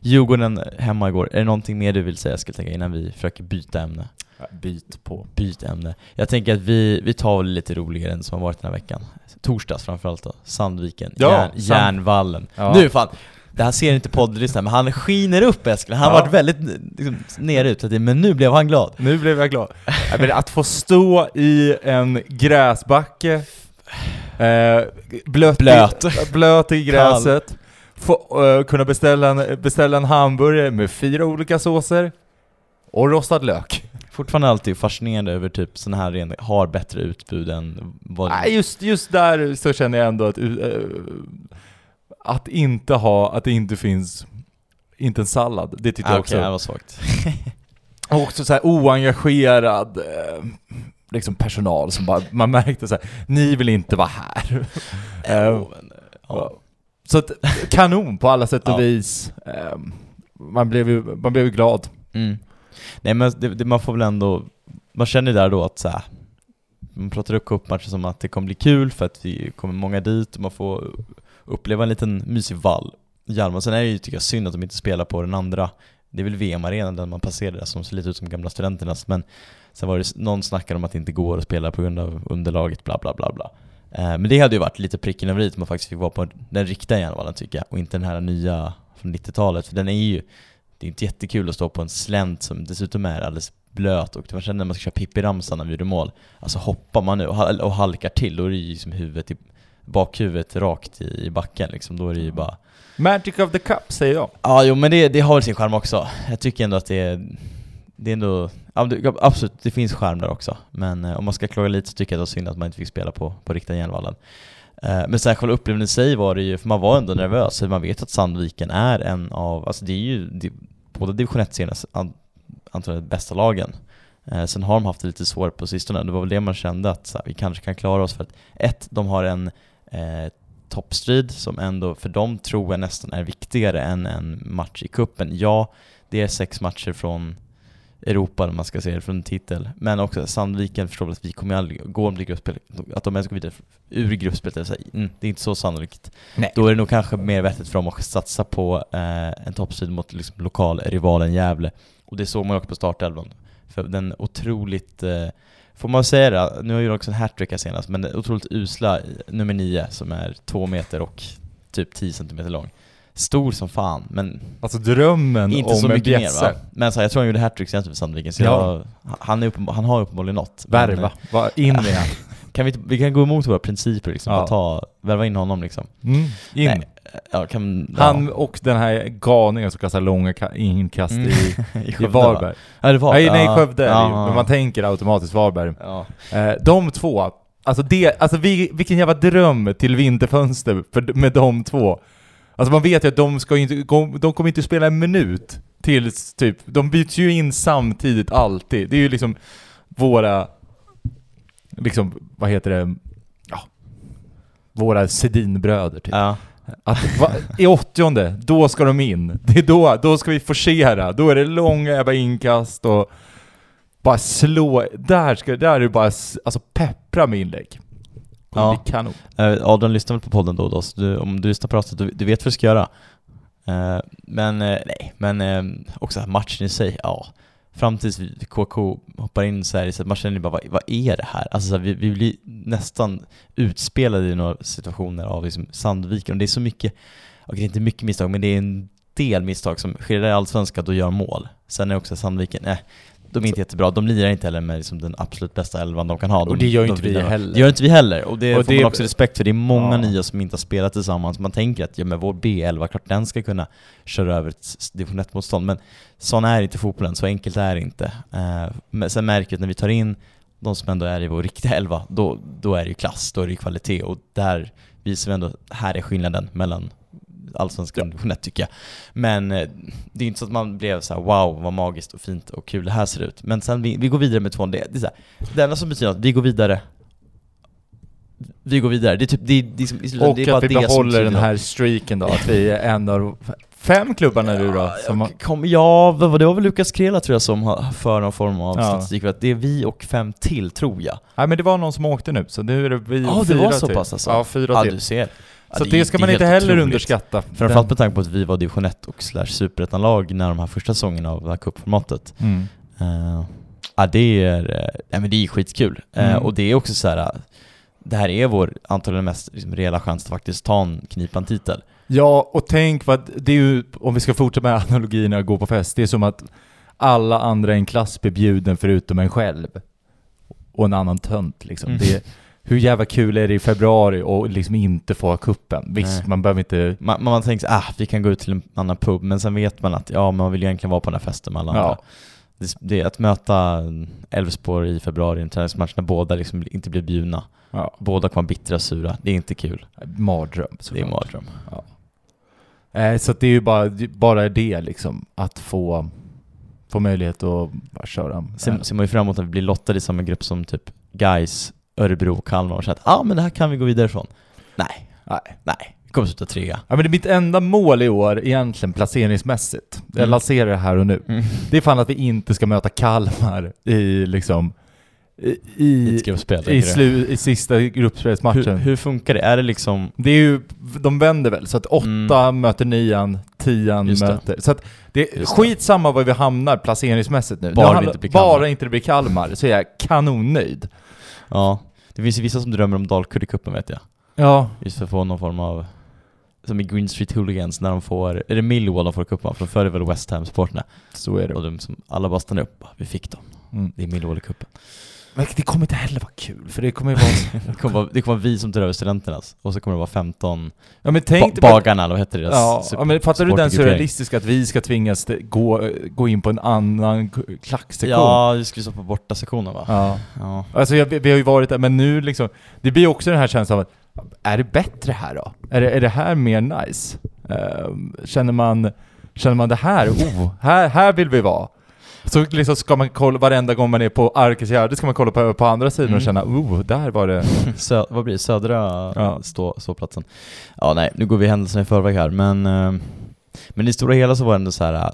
Djurgården hemma igår, är det någonting mer du vill säga skulle tänka innan vi försöker byta ämne? Byt på. Byt ämne. Jag tänker att vi, vi tar lite roligare än som har varit den här veckan. Torsdags framförallt då, Sandviken, Ja, Järn, Sand- Järnvallen. Ja. Nu fan, det här ser inte poddlyssnaren, men han skiner upp Eskil. Han har Ja. varit väldigt liksom, nere ut, men nu blev han glad. Nu blev jag glad. Att få stå i en gräsbacke, eh, blöt, Blöt. I, blöt i gräset, få, eh, kunna beställa en, beställa en hamburgare med fyra olika såser och rostad lök. Fortfarande alltid fascinerande över typ sådana här ren, har bättre utbud än vad... Nej, just, just där så känner jag ändå att, eh, att inte ha, att det inte finns, inte en sallad, det tycker ah, jag okej, också. det var svagt. Och också så här oengagerad eh, liksom personal som bara, man märkte så här, ni vill inte vara här. Eh, men, ja. Så att, kanon på alla sätt och Ja. vis. Eh, man blev ju man blev glad. Mm. Nej men det, det, man får väl ändå, man känner ju där då att så här, man pratar upp cupmatchen som att det kommer bli kul för att vi kommer många dit och man får uppleva en liten mysig vall. Hjalmar. Sen är det ju tycker jag synd att de inte spelar på den andra, det är väl VM-arenan där man passerade där som ser lite ut som gamla studenternas men sen var det någon snackade om att det inte går att spela på grund av underlaget bla bla bla bla. Eh, men det hade ju varit lite pricken över i att man faktiskt fick vara på den riktiga Järnvallen tycker jag och inte den här nya från 90-talet för den är ju det är inte jättekul att stå på en slänt som dessutom är alldeles blöt och man känner när man ska köra Pippi-ramsan när vi gjorde mål. Alltså hoppar man nu och, hal- och halkar till, då är det ju som huvudet i, bakhuvudet rakt i, backen liksom, då är det ju bara Magic of the Cup säger jag. Ja jo men det, det har sin charm också, jag tycker ändå att det är det är ändå, absolut det finns skärm där också. Men eh, om man ska klaga lite så tycker jag att det var synd att man inte fick spela på, på riktiga Järnvallen eh, Men sen själva upplevelsen i sig var det ju, för man var ändå nervös, för man vet att Sandviken är en av, alltså det är ju det, båda division 1-seriernas an, antagligen bästa lagen eh, Sen har de haft det lite svårt på sistone, det var väl det man kände att så här, vi kanske kan klara oss för att ett, de har en eh, toppstrid som ändå för dem tror jag nästan är viktigare än en match i kuppen. Ja, det är sex matcher från Europa, om man ska säga det, från titel. Men också Sandviken förstår väl att vi kommer aldrig gå om det gruppspel, att de ens går vidare ur gruppspelet, så mm, det är inte så sannolikt. Nej. Då är det nog kanske mer vettigt för dem att satsa på eh, en toppstrid mot liksom, lokalrivalen Gävle. Och det såg man också på startelvan. För den otroligt, eh, får man säga det, nu har ju också en hattrick här senast, men den otroligt usla eh, nummer nio som är två meter och typ 10 centimeter lång. Stor som fan, men Alltså drömmen inte om så mycket mer bjässe. va? Men så här, jag tror han gjorde hattrick senast för Sandviken, så Ja. jag, han, är uppenbar, han har uppenbarligen något. Men, Värva, Va, in med han. Kan vi, vi kan gå emot våra principer liksom, Ja. ta, värva in honom liksom. Mm, in. Nej, ja, kan, Han och den här galningen som kastar långa ka- inkast Mm. i, I i Skövde, Varberg. va? Ja, det var Nej, nej. Skövde Ja. men man tänker automatiskt Varberg. Ja. Eh, de två, alltså, det, alltså vi, vilken jävla dröm till vinterfönster för, med de två. Alltså man vet ju att de ska inte, de kommer inte spela en minut tills typ, de byts ju in samtidigt alltid. Det är ju liksom våra, liksom, vad heter det, ja, våra Sedinbröder typ. Ja. Att, va, I åttionde, då ska de in. Det är då, då ska vi forcera. Då är det långa jävla inkast och bara slå. Där ska där är det bara alltså peppra med inlägg. Ja. blir kanon. Eh, Adrian lyssnar väl på podden då och då, så du, om du lyssnar på avsnittet, du, du vet vad du ska göra. Eh, men eh, nej, men också matchen i sig, ja. Fram tills KK hoppar in så här, så att man känner bara, vad, vad är det här? Alltså så här, vi, vi blir nästan utspelade i några situationer av liksom Sandviken, och det är så mycket, okej det är inte mycket misstag, men det är en del misstag som sker i Allsvenskan, då gör mål. Sen är också Sandviken, eh, De är inte jättebra, de lirar inte heller med liksom den absolut bästa elvan de kan ha. De, Och det gör de inte vi vilar- heller. Det gör inte vi heller, och det Och får det- man också respekt för. Det är många Ja. nya som inte har spelat tillsammans. Man tänker att ja, men vår B11, klart den ska kunna köra över ett division 1-motstånd, men sån är inte fotbollen, så enkelt är det inte. Men sen märker vi att när vi tar in de som ändå är i vår riktiga elva, då, då är det ju klass, då är det ju kvalitet, och där visar vi ändå, här är skillnaden mellan Allsvenskan och division 1 tycker jag. Men eh, det är inte så att man blev så här: wow vad magiskt och fint och kul det här ser ut. Men sen vi, vi går vidare med tvåan, det, det är så här, det enda som betyder att vi går vidare vi går vidare, det är typ, det är, det är, det är, Och det är bara att vi behåller den något. här streaken då, att vi är en av fem klubbarna nu då. Som Ja, kom, ja, det var väl Lukas Krela tror jag som har för någon form av Ja. statistik, för det är vi och fem till tror jag. nej men det var någon som åkte nu, så nu är det vi och Ja, det fyra var så till. pass alltså? Ja, fyra Ja, till. du ser. Så är- det ska man inte heller otroligt. underskatta. Framförallt med tanke på att vi var division 1 och slash superettan-lag när de här första säsongerna av det här cupformatet. Mm. Uh, ja det är, uh, ja, men det är skitkul. Eh, Mm. och det är också så här. uh, det här är vår antagligen mest liksom, reella chans att faktiskt ta en knipan titel. Ja, och tänk vad, det är ju, om vi ska fortsätta med analogierna och gå på fest, det är som att alla andra i en klass blir bjuden förutom en själv. Och en annan tönt liksom. Mm. Det, hur jävla kul är det i februari och liksom inte få ha kuppen? Visst, Nej. man behöver inte... Man, man tänker så, ah, vi kan gå ut till en annan pub, men sen vet man att ja, man vill ju egentligen vara på den här festen med alla Ja. andra. Det, det är att möta Elfsborg i februari i en träningsmatch när båda liksom inte blir bjudna. Ja, Båda kommer bittra och sura. Det är inte kul. mardröm Det är mardröm. Eh, så att det är ju bara, bara det liksom, att få, få möjlighet att bara köra. Sen ser man ju fram emot att vi blir lottade i samma grupp som typ Gais, Örebro och Kalmar och så att ah, men det här kan vi gå vidare från. Nej, Nej. nej. Vi kommer sluta trea. Ja men det är mitt enda mål i år egentligen placeringsmässigt. Jag Mm. lanserar det här och nu. Mm. Det är fan att vi inte ska möta Kalmar i liksom i, I i, gruppspel, slu, i sista gruppspelsmatchen. Hur, hur funkar det? Är det liksom... Det är ju, de vänder väl, så att åtta Mm. möter nian, tian Just det. möter... Så att det är det. skitsamma var vi hamnar placeringsmässigt nu. Bara Det det handlar- inte blir Kalmar. bara inte det blir Kalmar, så är jag kanonnöjd. Ja. Det finns ju vissa som drömmer om Dalkurd-cupen vet jag. Ja. Just för att få någon form av... Som i Green Street Hooligans när de får... Är det Millwall de får cupen? För de förr är väl West Ham-supporterna. Så är det. Och de som, alla bara stannar upp. Vi fick dem. Mm. Det är Millwall i cupen. Men det kommer inte heller vara kul, för det kommer ju vara... Det kommer vara, det kommer vara vi som tar över studenternas. Och så kommer det vara 15 ja men ba tänk bara- bagarna, eller vad heter deras Ja, ja, men fattar du den surrealistiska att vi ska tvingas gå, gå in på en annan klacksektion? Ja, vi skulle stå på borta sektionen va? ja. Ja. Alltså jag, vi har ju varit där, men nu liksom, det blir också den här känslan av att, är det bättre här då? Är det, är det här mer nice? Ehm, känner man, känner man det här, oh, här, här vill vi vara? Så liksom ska man kolla, varenda gång man är på Arkesgärde ska man kolla på, på andra sidan Mm. och känna, oh, där var det... Sö- vad blir det? Södra Ja. stå, ståplatsen? Ja, nej, nu går vi händelserna i förväg här, men, eh, men i det stora hela så var det ändå så här. eh,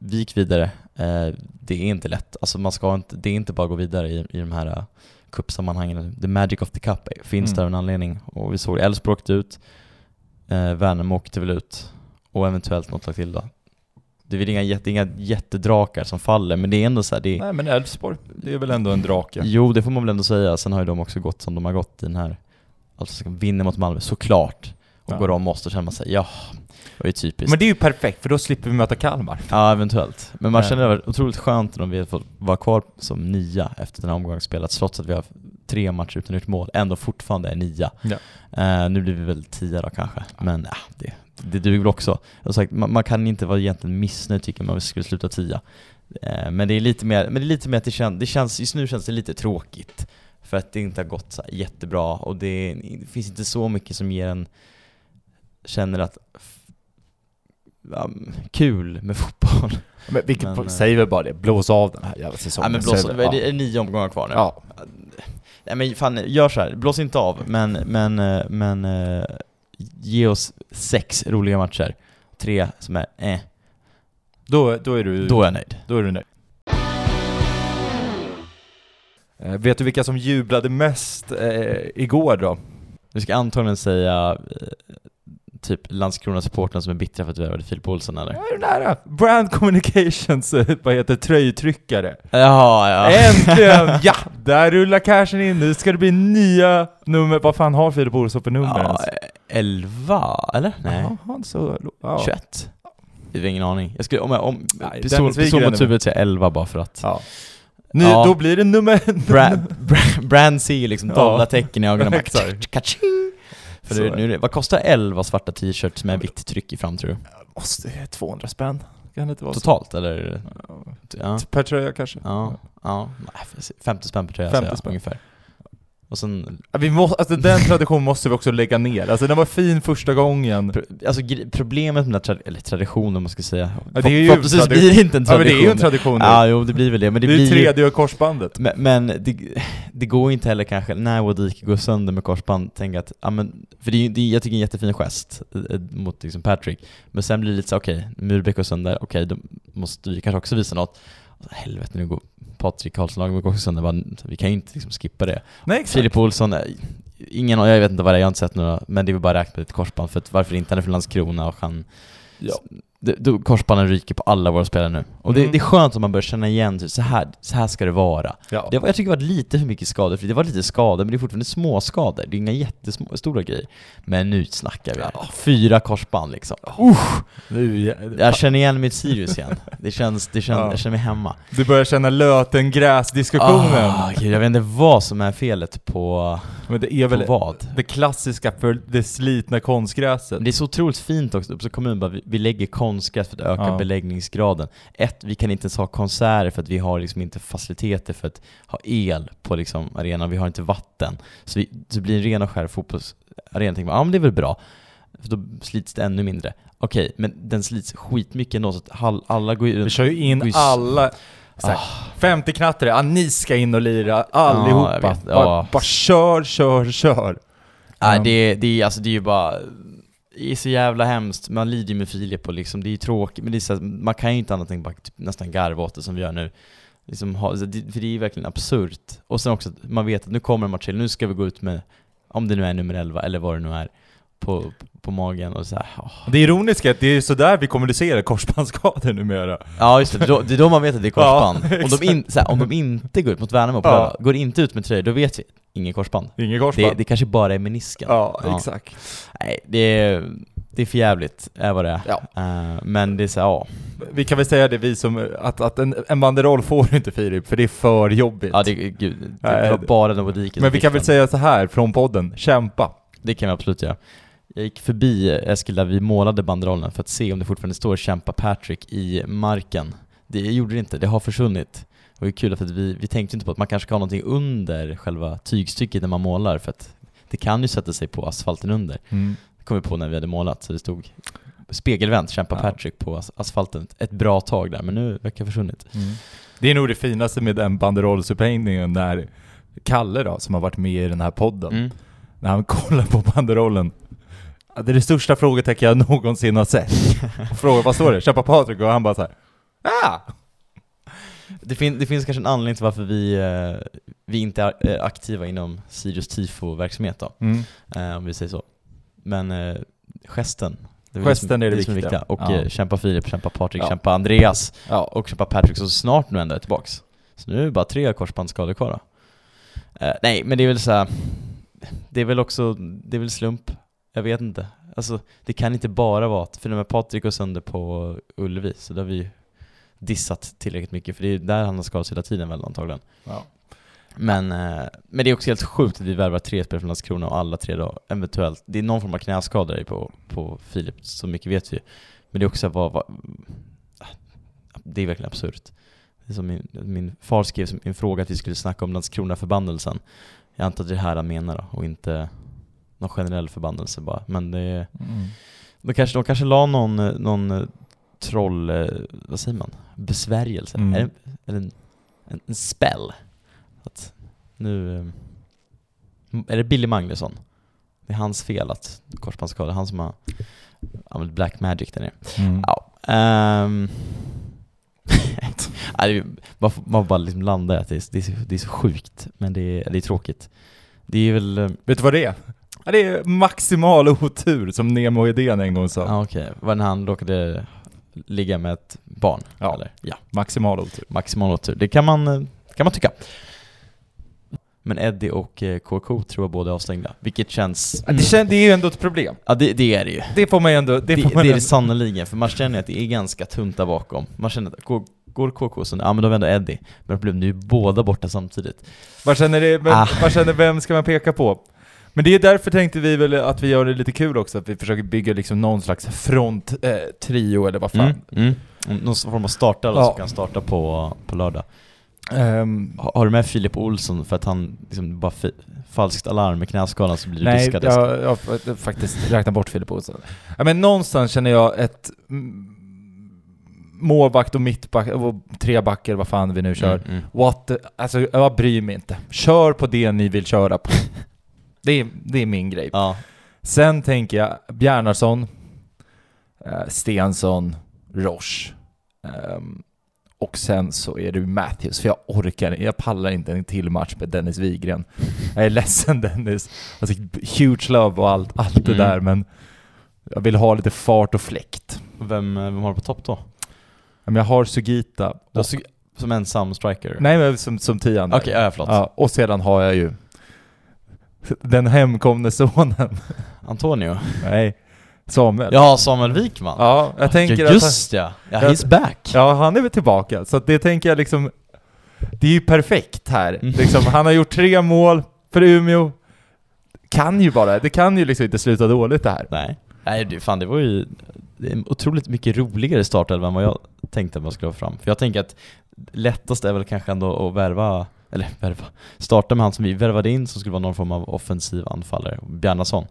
vi gick vidare. Eh, det är inte lätt. Alltså man ska inte, det är inte bara att gå vidare i, i de här cupsammanhangen. The magic of the cup finns Mm. där av en anledning. Och vi såg Elfsborg åkte ut, eh, Värnamo åkte väl ut, och eventuellt något lag till då. Det är väl inga, jätte, inga jättedrakar som faller, men det är ändå så här, det är, Nej men Elfsborg, det är väl ändå en drake? Jo, det får man väl ändå säga. Sen har ju de också gått som de har gått i den här, alltså ska vinna mot Malmö, såklart. Och Ja. går om oss, då känner man sig ja, det var ju typiskt. Men det är ju perfekt, för då slipper vi möta Kalmar. Ja, eventuellt. Men man känner det otroligt skönt om vi har fått vara kvar som nia efter den här omgången spelat, trots att vi har tre matcher utan gjort mål, ändå fortfarande är nia. Ja. Eh, nu blir vi väl tia då kanske, men ja, det, det duger väl också. Jag sagt, man, man kan inte vara egentligen missnöjd tycker man om vi skulle sluta tia. Eh, men det är lite mer, men det är lite mer att det, kän, det känns, just nu känns det lite tråkigt. För att det inte har gått så jättebra och det, det finns inte så mycket som ger en, känner att ja, kul med fotboll. Men vilket, Men, eh, säg väl bara det, blås av den här jävla Ja säsongen. men så blås, det det- är nio omgångar kvar nu. Ja. Nej men fan, gör så här. blås inte av, men, men, eh, men eh, ge oss sex roliga matcher. Tre som är eh, Då, då är du... då är jag nöjd. Då är du nöjd. Eh, vet du vilka som jublade mest eh, igår då? Du ska antagligen säga typ Landskrona-supporten som är bittra för att du värvade Filip Olsson eller? Ja, är du nära? Brand Communications, vad heter tröjtryckare. Jaha, ja. Äntligen! ja! Där rullar cashen in, nu ska det bli nya nummer. Vad fan har Filip Olsson för nummer ja ens? 11, eller? Nej, Ja, han så... Ja. 21. Jag har ingen aning. Jag skulle, om jag, om, Nej, mot huvudet säger 11 bara för att. Ja. Nu, Ja. Då blir det nummer... Brand, brand, brand ser liksom Ja. dollartecken i ögonen Exakt. Kaching! För nu, det- vad kostar 11 svarta t-shirts med vitt tryck i fram tror du? Måste, 200 spänn? Kan det inte vara Totalt eller? så? Ja, Per tröja kanske? ja, ja. Nej, 50 spänn per tröja 50 säger jag, ungefär. Och sen, Vi måste, alltså den traditionen måste vi också lägga ner. Alltså den var fin första gången. pro, alltså problemet med den här, tra- eller traditionen om man ska säga, Ja, det är ju förhoppningsvis blir det inte en Ja men det tradition. är ju en tradition nu. Ja, jo det blir väl det, men det, det blir ju ju tredje korsbandet. Men, men det, det går inte heller kanske, när Wadike går sönder med korsband, tänka att, ja men, för det är, ju- jag tycker det är en jättefin gest eh, mot liksom Patrick, men sen blir det lite så okej, Murbeck går sönder, okej då måste vi kanske också visa något. Helvete nu går Patrik Karlsson också sönder, bara, vi kan ju inte liksom skippa det. Nej exakt. Filip Olsson, eh, ingen, jag vet inte vad det är, jag har inte sett några, men det är väl bara räkna med ett korsband, för att varför inte, han är från Landskrona och han Ja. Det, då korsbanden ryker på alla våra spelare nu. Och det, Mm. det är skönt om man börjar känna igen, typ, så här, så här ska det vara. Ja. Det var, jag tycker det var lite för mycket skador, för det var lite skador, men det är fortfarande små skador. Det är inga jättestora grejer. Men nu snackar vi. Ja. Fyra korsband liksom. Nu, Jag känner igen mitt Sirius igen. Det känns, det känns, Ja. jag känner mig hemma. Du börjar känna löten-gräs-diskussionen. Gud, jag vet inte vad som är felet på, Men det är väl vad. det klassiska för det slitna konstgräset. Det är så otroligt fint också, Uppsala kommun bara, vi, vi lägger konstgräs för att öka Ja. beläggningsgraden. Ett, vi kan inte ens ha konserter för att vi har liksom inte faciliteter för att ha el på liksom arenan, vi har inte vatten. Så, vi, så det blir en ren och skär fotbollsarena, tänker man, ja men det är väl bra. För då slits det ännu mindre. Okej, men den slits skitmycket ändå så att alla går ju Vi kör ju in ju alla såhär, Ah. 50 knattare, ja ni ska in och lira allihopa. jag vet. bara, Ja. bara kör, kör, kör. Nej, Um, det, det, är, alltså, det är ju bara... Det är så jävla hemskt, man lider ju med Filip och liksom, det är ju tråkigt, men det är så, här, man kan ju inte annat än bara typ, nästan garva åt det som vi gör nu. Liksom, ha, för det är ju verkligen absurt. Och sen också, att man vet att nu kommer en match till, nu ska vi gå ut med, om det nu är nummer 11 eller vad det nu är, på, på magen och så här. Det ironiska är att det är sådär vi kommunicerar korsbandsskador numera. Ja just det, då, det är då man vet att det är korsband. Ja, om, de in, här, om de inte går ut mot Värnamo på Ja. lördag, går inte ut med tröjor, då vet vi, ingen korsband. Inget korsband. Det, det kanske bara är menisken. ja, Ja. exakt. Nej, det är, det är för jävligt är vad det är. Ja. Eh, men det är så, ja. Vi kan väl säga det vi som, att, att en, en banderoll får inte Filip, för det är för jobbigt. Ja, det, gud, det var bara den Wadike som Men vi kan väl säga så här från podden, kämpa. Det kan vi absolut göra. Jag gick förbi Eskil där vi målade banderollen för att se om det fortfarande står 'Kämpa Patrick' i marken. Det gjorde det inte, det har försvunnit. Det var kul för att vi, vi tänkte inte på att man kanske ska ha någonting under själva tygstycket när man målar för att det kan ju sätta sig på asfalten under. Det kom vi på när vi hade målat, så det stod spegelvänt 'Kämpa Ja. Patrick' på as- asfalten ett bra tag där, men nu verkar det ha försvunnit. Det är nog det finaste med den banderollsupphängningen när Kalle då, som har varit med i den här podden, Mm. när han kollar på banderollen Det är det största frågetecken jag någonsin har sett. Och frågar vad står det? Kämpa Patrik och han bara så här. Ah! Det, fin det finns kanske en anledning till varför vi, eh, vi inte är är aktiva inom Sirius tifo-verksamhet då, Mm. eh, om vi säger så. Men eh, gesten, det är Gesten som, är det som viktiga. Och Ja. eh, kämpa Filip, kämpa Patrik, Ja. kämpa Andreas Ja. och kämpa Patrick så snart nu ändå är tillbaks. Så nu är det bara tre korsbandsskador kvar då. Eh, nej, men det är väl så här, det är väl också, det är väl slump. Jag vet inte. Alltså, det kan inte bara vara att, för när Patrik går sönder på Ullevi, så där har vi ju dissat tillräckligt mycket, för det är där han har skadats hela tiden väl antagligen. Ja. Men, eh, men det är också helt sjukt att vi värvar tre spelare från Landskrona och alla tre då eventuellt, det är någon form av knäskada på, på Filip, så mycket vet vi Men det är också vad, vad det är verkligen absurt. Det är som min, min far skrev som en fråga att vi skulle snacka om Landskrona-förbannelsen. Jag antar att det är det här han menar då, och inte någon generell förbannelse bara. Men det är, Mm. de kanske, de kanske la någon, eh, någon eh, troll, eh, vad säger man, besvärjelse, Mm. är det, eller en, en, en spell. Att nu, är det Billy Magnusson? Det är hans fel att korsbandsskada, han som har använt black magic där nere. Mm. Ja, det är- man, får, man får bara liksom landa i att det är, det, är så, det är så sjukt, men det är, det är tråkigt. Det är väl, Vet du vad det är? Ja, det är maximal otur, som Nemo Hedén en gång sa. ja okej, var när han råkade ligga med ett barn? Ja. Eller? ja. Maximal otur. Maximal otur. Det kan man, eh, kan man tycka. Men Eddie och eh, KK tror jag båda är avstängda, vilket känns... Det, kän, det är ju ändå ett problem. Ja det, det är det ju. Det får man ju ändå... Det, Det, får det man är det ändå- sannoliken, för man känner att det är ganska tunt där bakom. Man känner att går, går KK så, ja men då vänder Eddie. Men problemet är ju båda borta samtidigt. Vad känner, det, vem, Ah. vad känner vem ska man peka på? Men det är därför tänkte vi väl att vi gör det lite kul också, att vi försöker bygga liksom någon slags front eh, eller vad fan. Mm, mm. Någon form av startare Ja. som kan starta på, på lördag. Ha- Har du med Filip Olsson för att han liksom bara falskt alarm med knäskadan så blir du nej, diskad? jag, jag har fa- faktiskt räknat bort Filip Olsson. Ja, men någonstans känner jag ett målvakt och mittback, och tre backar, vad fan vi nu kör. Mm, mm. What the, alltså jag bryr mig inte. Kör på det ni vill köra på. Det är, det är min grej. Ja, Sen tänker jag Bjarnarsson, eh, Stensson, Roche. Ehm, och sen så är det Matthews, för jag orkar jag pallar inte en till match med Dennis Wigren. Jag är ledsen Dennis. Alltså, huge love och allt, allt det Mm. där, men jag vill ha lite fart och fläkt. vem, eh, vem har du på topp då? Men jag har Sugita. Och, Sug- som ensam striker? nej, men som, som tian. Okej, ja, förlåt. Ja, och sedan har jag ju den hemkomne sonen. Antonio? Nej, Samuel. Ja, Samuel Wikman? Ja, jag tänker ja, att... just ja. ja! He's back! Ja, han är väl tillbaka. Så det tänker jag liksom... Det är ju perfekt här. Mm. Liksom, han har gjort tre mål för Umeå. Kan ju bara, det kan ju liksom inte sluta dåligt det här. Nej. Nej, det, fan det var ju det är otroligt mycket roligare startelva än vad jag tänkte att man skulle få fram. För jag tänker att lättast är väl kanske ändå att värva, eller värva, starta med han som vi värvade in som skulle vara någon form av offensiv anfallare, Bjarnason.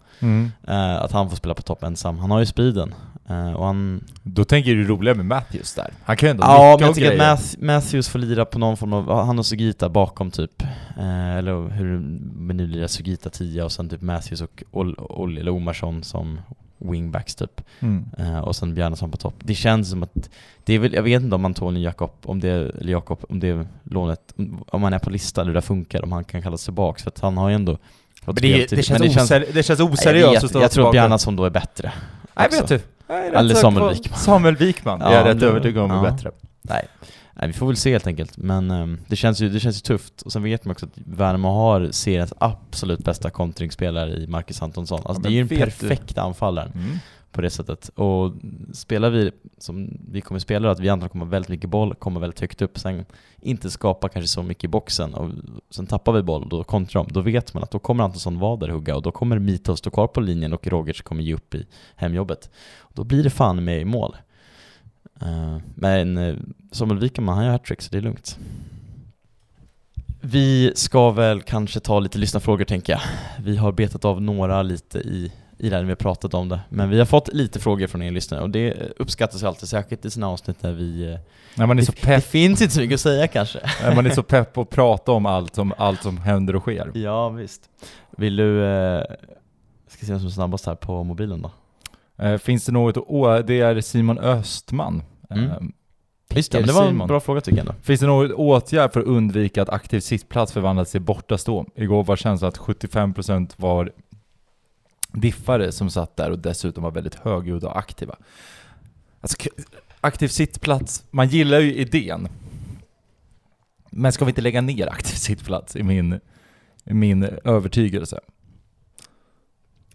Eh, att han får spela på topp ensam. Han har ju speeden. Eh, och han... Då tänker du roligare med Matthews där. Han kan ju ändå Ja, men jag tycker att grejer. Math- Matthews får lira på någon form av, han och Sugita bakom typ. Eh, eller hur men nu lirar Sugita 10 och sen typ Matthews och Ol, Ol, eller Omarsson som wingbacks typ. Mm. Eh, och sen Bjarnason på topp. Det känns som att, det är väl, jag vet inte om Antonio Jakob, om det, eller Jakob, om det är lånet, om- han är på listan hur det funkar, om han kan kallas tillbaks, för att han har ju ändå fått Men det, speltid. det, känns Men oseri- det känns oseriöst att stå jag tror tillbaka. Bjarnason då är bättre. Nej, också. vet du. Eller Samuel Wikman. Samuel Wikman, Ja, jag är rätt det- övertygad om är bättre. Nej. Nej, vi får väl se helt enkelt. Men ehm, det, känns ju, det känns ju tufft. Och sen vet man också att Värnamo har seriens absolut bästa kontringsspelare i Marcus Antonsson. Alltså Ja, det är ju en perfekt anfallare Mm. på det sättet. Och spelar vi som vi kommer spela, att vi antagligen kommer väldigt mycket boll, kommer väldigt högt upp, sen inte skapa kanske så mycket i boxen och sen tappar vi boll och då kontrar de, då vet man att då kommer Antonsson vara där och hugga och då kommer Mito stå kvar på linjen och Rogerts kommer ge upp i hemjobbet. Då blir det fan med i mål. Eh, men uh, Samuel Wikman, han gör hattrick så det är lugnt. Vi ska väl kanske ta lite lyssnarfrågor tänker jag. Vi har betat av några lite i, i det här när vi har pratat om det. Men vi har fått lite frågor från er lyssnare och det uppskattas ju alltid, särskilt i sådana avsnitt där vi... eh, När man är så det, det pepp, finns inte så mycket att säga kanske. när man är så pepp på att prata om allt som, allt som händer och sker. Ja, visst. Vill du... Eh, ska se vem som är snabbast här på mobilen då. Eh, finns det något, å- det är Simon Östman. Mm. Eh, Just det, men det var en bra fråga tycker jag ändå. Finns det något åtgärd för att undvika att aktiv sittplats förvandlas till bortastå? Igår var känslan att 75% var diffare som satt där och dessutom var väldigt högljudda och aktiva. Alltså, aktiv sittplats, man gillar ju idén. Men ska vi inte lägga ner aktiv sittplats i min, i min övertygelse?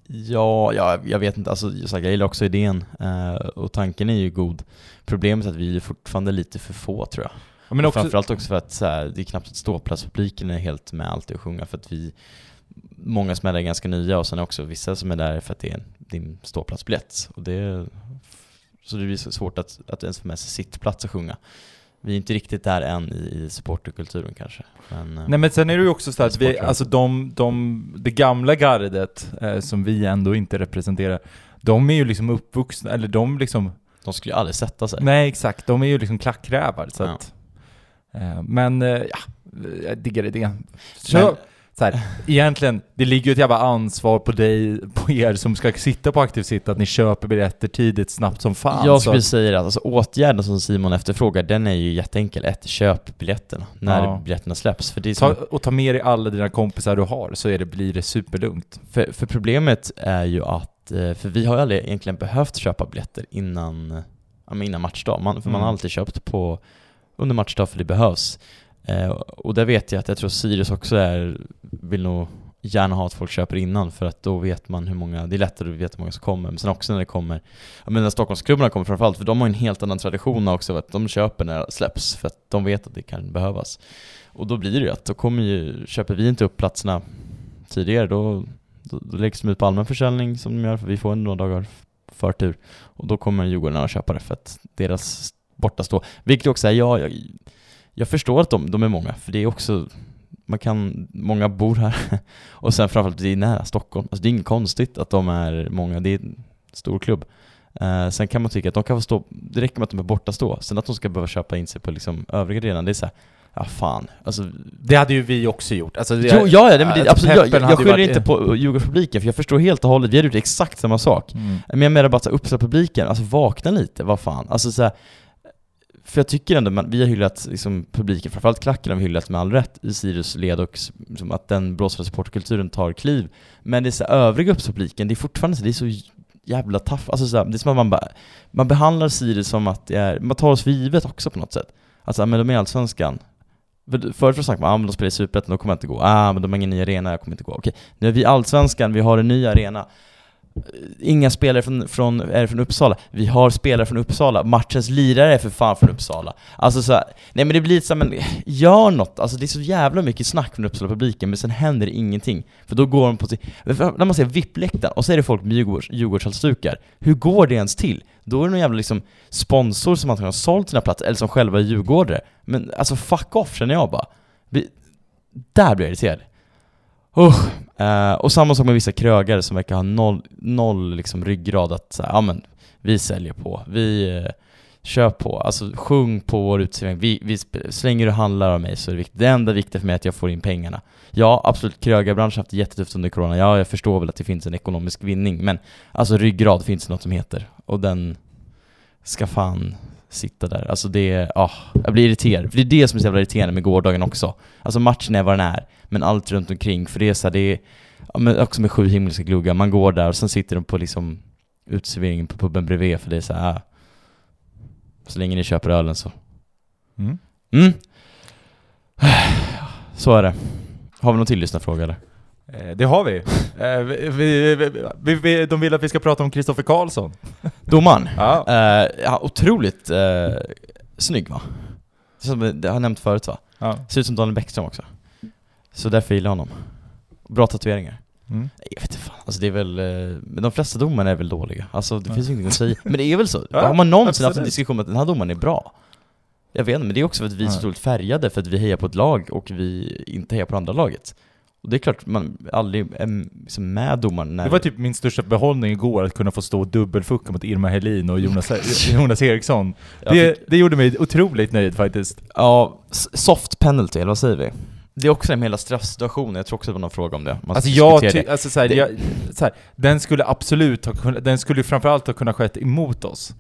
Ja, ja, jag vet inte. Alltså, jag, gillar också idén eh, och tanken är ju god. Problemet är att vi är fortfarande lite för få tror jag. Men Och också, Framförallt också för att så här, det är knappt att ståplatspubliken är helt med alltid att sjunga för att vi Många som är där är ganska nya och sen också vissa som är där för att det är din ståplatsbiljett. Och det, så det blir så svårt att, att ens få med sig sittplats och sjunga. Vi är inte riktigt där än i, i supporterkulturen kanske. Men, eh, Nej men sen är det ju också så att vi, alltså de, de, det gamla gardet eh, som vi ändå inte representerar, de är ju liksom uppvuxna, eller de liksom, de skulle ju aldrig sätta sig. nej exakt, de är ju liksom klackrävar så Ja. att, eh, men eh, ja, jag diggar idén. Så, Men- så här, egentligen, det ligger ju ett jävla ansvar på dig, på er som ska sitta på aktiv sitt, att ni köper biljetter tidigt, snabbt som fan. jag skulle säga att alltså, åtgärden som Simon efterfrågar, den är ju jätteenkel. Ett, köp biljetterna när Ja. biljetterna släpps. För, det är som, Ta, och ta med dig alla dina kompisar du har, så är det, blir det superlugnt. för, för problemet är ju att, eh, för vi har ju aldrig egentligen behövt köpa biljetter innan, innan matchdag. Man, för man har Mm. alltid köpt på under matchdag för det behövs. Eh, och där vet jag att jag tror Sirius också är vill nog gärna ha att folk köper innan för att då vet man hur många, det är lättare att veta hur många som kommer. Men sen också när det kommer, jag menar Stockholmsklubbarna kommer framförallt, för de har ju en helt annan tradition också att de köper när det släpps för att de vet att det kan behövas. Och då blir det ju att då kommer ju, köper vi inte upp platserna tidigare då, då, då läggs de ut på allmän försäljning som de gör, för vi får några dagar förtur. Och då kommer Djurgården att köpa det för att deras borta stå. Vilket också är, ja, jag, jag förstår att de, de är många, för det är också man kan, många bor här och sen framförallt det är nära Stockholm. Alltså det är inget konstigt att de är många, det är en stor klubb. Uh, sen kan man tycka att de kan få stå, det räcker med att de är borta stå. Sen att de ska behöva köpa in sig på liksom övriga arenan, det är såhär, ja fan. Alltså, det hade ju vi också gjort. Alltså, det, jo, ja, ja, det, men det, alltså, absolut, jag, jag skyller varit- inte på Djurgårdspubliken, för jag förstår helt och hållet, vi hade gjort exakt samma sak. Mm. Men jag menar bara att Uppsala-publiken, alltså vakna lite, vad fan. Alltså så här, för jag tycker ändå, man, vi har hyllat liksom, publiken, framförallt klacken har vi hyllat med all rätt i Sirius led och liksom, att den blåsande supporterkulturen tar kliv. Men det är så övriga Uppsala-publiken, det är fortfarande så, det är så jävla taff, alltså så här, det är som att man bara, man behandlar Sirius som att det är, man tar oss för givet också på något sätt. Alltså, men de är allsvenskan. Förut har det snack ah, men de spelar i Superettan, då kommer jag inte gå. Ah, men de har ingen ny arena, jag kommer inte gå. Okej, nu är vi allsvenskan, vi har en ny arena. Inga spelare från, från, är från Uppsala. Vi har spelare från Uppsala. Matchens lirare är för fan från Uppsala. Alltså så här, nej men det blir lite så här, men gör något. Alltså det är så jävla mycket snack från Uppsala-publiken, men sen händer det ingenting. För då går de på sin, när man ser VIP-läktaren, och så är det folk med Djurgårds, Djurgårdshalsdukar. Hur går det ens till? Då är det någon jävla liksom sponsor som antagligen har sålt sina platser, eller som själva är djurgårdare. Men alltså fuck off känner jag bara. Vi, där blir jag irriterad. Usch. Eh, och samma sak med vissa krögare som verkar ha noll, noll liksom ryggrad att säga, ja men vi säljer på, vi eh, kör på, alltså sjung på vår uteservering, vi, vi, sp- så länge du handlar av mig så är det viktigt. Det enda viktiga för mig är att jag får in pengarna. Ja, absolut, krögarbranschen har haft det jättetufft under corona, ja jag förstår väl att det finns en ekonomisk vinning, men alltså ryggrad finns det något som heter, och den ska fan sitta där. Alltså det ah, jag blir irriterad. För det är det som är så jävla irriterande med gårdagen också. Alltså matchen är vad den är, men allt runt omkring, för det är så här, det är, ja, men också med sju himmelska gluggar, man går där och sen sitter de på liksom uteserveringen på puben bredvid, för det är så här, ah, så länge ni köper ölen så. Mm. Mm. Så är det. Har vi någon till lyssnarfråga eller? Eh, Det har vi. Eh, vi, vi, vi, vi. De vill att vi ska prata om Kristoffer Karlsson. Domaren? Ja. Eh, ja, otroligt eh, snygg va? Som det har jag nämnt förut va? ja. Ser ut som Daniel Bäckström också. Så därför gillar jag honom. Bra tatueringar. Mm. Jag vet inte fan, alltså det är väl, men de flesta domarna är väl dåliga. Alltså det Ja. finns ingenting att säga. Men det är väl så? Ja, har man någonsin haft en absolut. diskussion om att den här domaren är bra? Jag vet inte, men det är också för att vi är så otroligt färgade för att vi hejar på ett lag och vi inte hejar på andra laget. Och det är klart, man aldrig är liksom med domaren när... Det var typ min största behållning igår, att kunna få stå och dubbelfucka mot Irma Helin och Jonas, Jonas Eriksson. Det, fick- det gjorde mig otroligt nöjd faktiskt. Ja, soft penalty, eller vad säger vi? Det är också med hela straffsituationen, jag tror också det var någon fråga om det. Man Alltså jag alltså så här, Det- jag, så här, den skulle absolut ha kunnat, den skulle ju framförallt ha kunnat skett emot oss.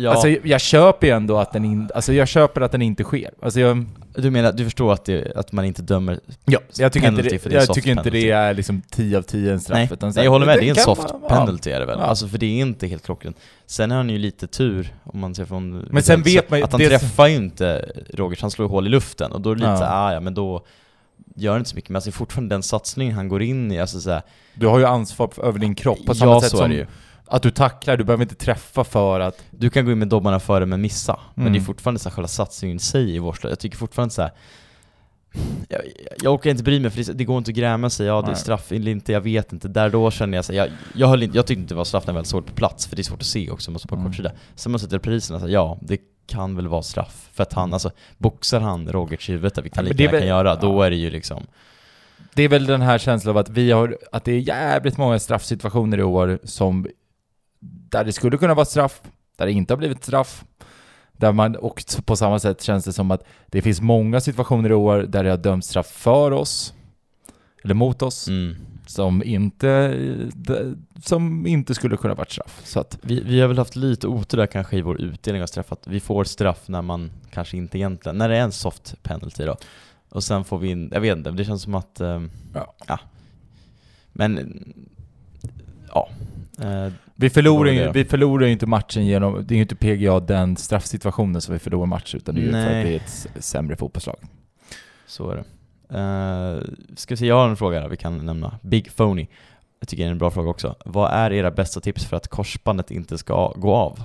Ja, Alltså jag köper ju ändå att den in, alltså jag köper att den inte sker. Alltså jag, du menar, du förstår att, det, att man inte dömer ja, jag tycker inte penalty det, för det är jag tycker inte penalty. det är liksom 10 av 10 en straff. Nej, utan så nej här, jag håller med, det är en soft vara- penalty är det väl? Ja. Alltså för det är inte helt klockrent. Sen har han ju lite tur, om man ser från... Men sen vet man ju- Att han träffar ju inte Rogers, han slår hål i luften, och då är det lite Ja. ja. såhär, ah, ja men då gör det inte så mycket, men alltså fortfarande den satsningen han går in i, alltså såhär, Du har ju ansvar över din kropp på samma Ja, sätt så är som det ju. Att du tacklar, du behöver inte träffa för att... Du kan gå in med dobbarna före men missa, men Mm. det är fortfarande så här, själva satsningen i sig i vårt lag. Jag tycker fortfarande så här. Jag, jag orkar inte bry mig för det, det går inte att gräma sig, ja det är straff eller inte, jag vet inte. Där då känner jag så här, jag, jag, höll inte, jag tyckte inte det var straff när jag väl såg det på plats, för det är svårt att se också, står på Mm. kortsida. Sen man sätter priserna, så här, ja det kan väl vara straff. För att han, alltså, boxar han huvudet, där, vilket han men lika är väl- kan göra, då ja. är det ju liksom Det är väl den här känslan av att vi har, att det är jävligt många straffsituationer i år som, där det skulle kunna vara straff, där det inte har blivit straff. Där man, och på samma sätt känns det som att det finns många situationer i år där det har dömts straff för oss, eller mot oss, mm. som inte, som inte skulle kunna varit straff. Så att, Vi, vi har väl haft lite otur där kanske i vår utdelning av straff, att vi får straff när man kanske inte egentligen, när det är en soft penalty då. Och sen får vi in, jag vet inte, det känns som att, ehm, Ja. Men, ja. Eh, vi förlorar ju vi förlorar ju inte matchen genom, det är ju inte PGA den straffsituationen som vi förlorar matchen, utan det är ju för att vi är ett sämre fotbollslag. så är det. Uh, ska vi se, jag har en fråga där vi kan nämna. Big Phony. Jag tycker det är en bra fråga också. Vad är era bästa tips för att korsbandet inte ska gå av?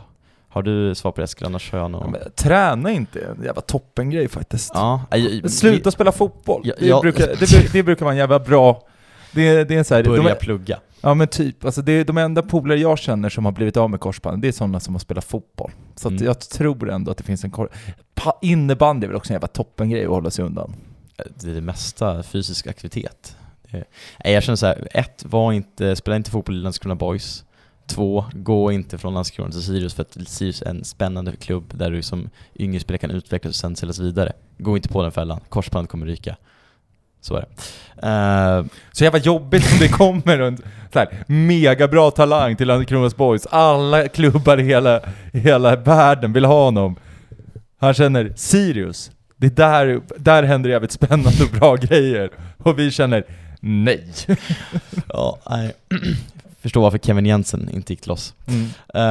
Har du svar på det Eskil? Annars har jag nog... Ja, träna inte, en jävla toppengrej faktiskt. Ja, jag, Sluta spela fotboll. Ja, det, brukar, det, det brukar vara en jävla bra... Det, det är en så här, de, börja är- plugga. Ja men typ, alltså det är de enda polare jag känner som har blivit av med korsbandet, det är sådana som har spelat fotboll. Så Mm. jag tror ändå att det finns en kor... Pa- Innebandy är väl också en jävla toppengrej att hålla sig undan. Det är det mesta fysisk aktivitet. Nej, jag känner så här, ett, var inte, spela inte fotboll i Landskrona Boys. Två, gå inte från Landskrona till Sirius för att Sirius är en spännande klubb där du som yngre spelare kan utvecklas och sen säljas vidare. Gå inte på den fällan, korsband kommer ryka. Så är det. Uh, Så jävla jobbigt om det kommer en så här, megabra talang till Landskronas Boys. Alla klubbar i hela, i hela världen vill ha honom. Han känner Sirius, det är där, där händer jävligt spännande och bra grejer. Och vi känner nej. ja, nej. Förstår varför Kevin Jensen inte gick till oss. Eh,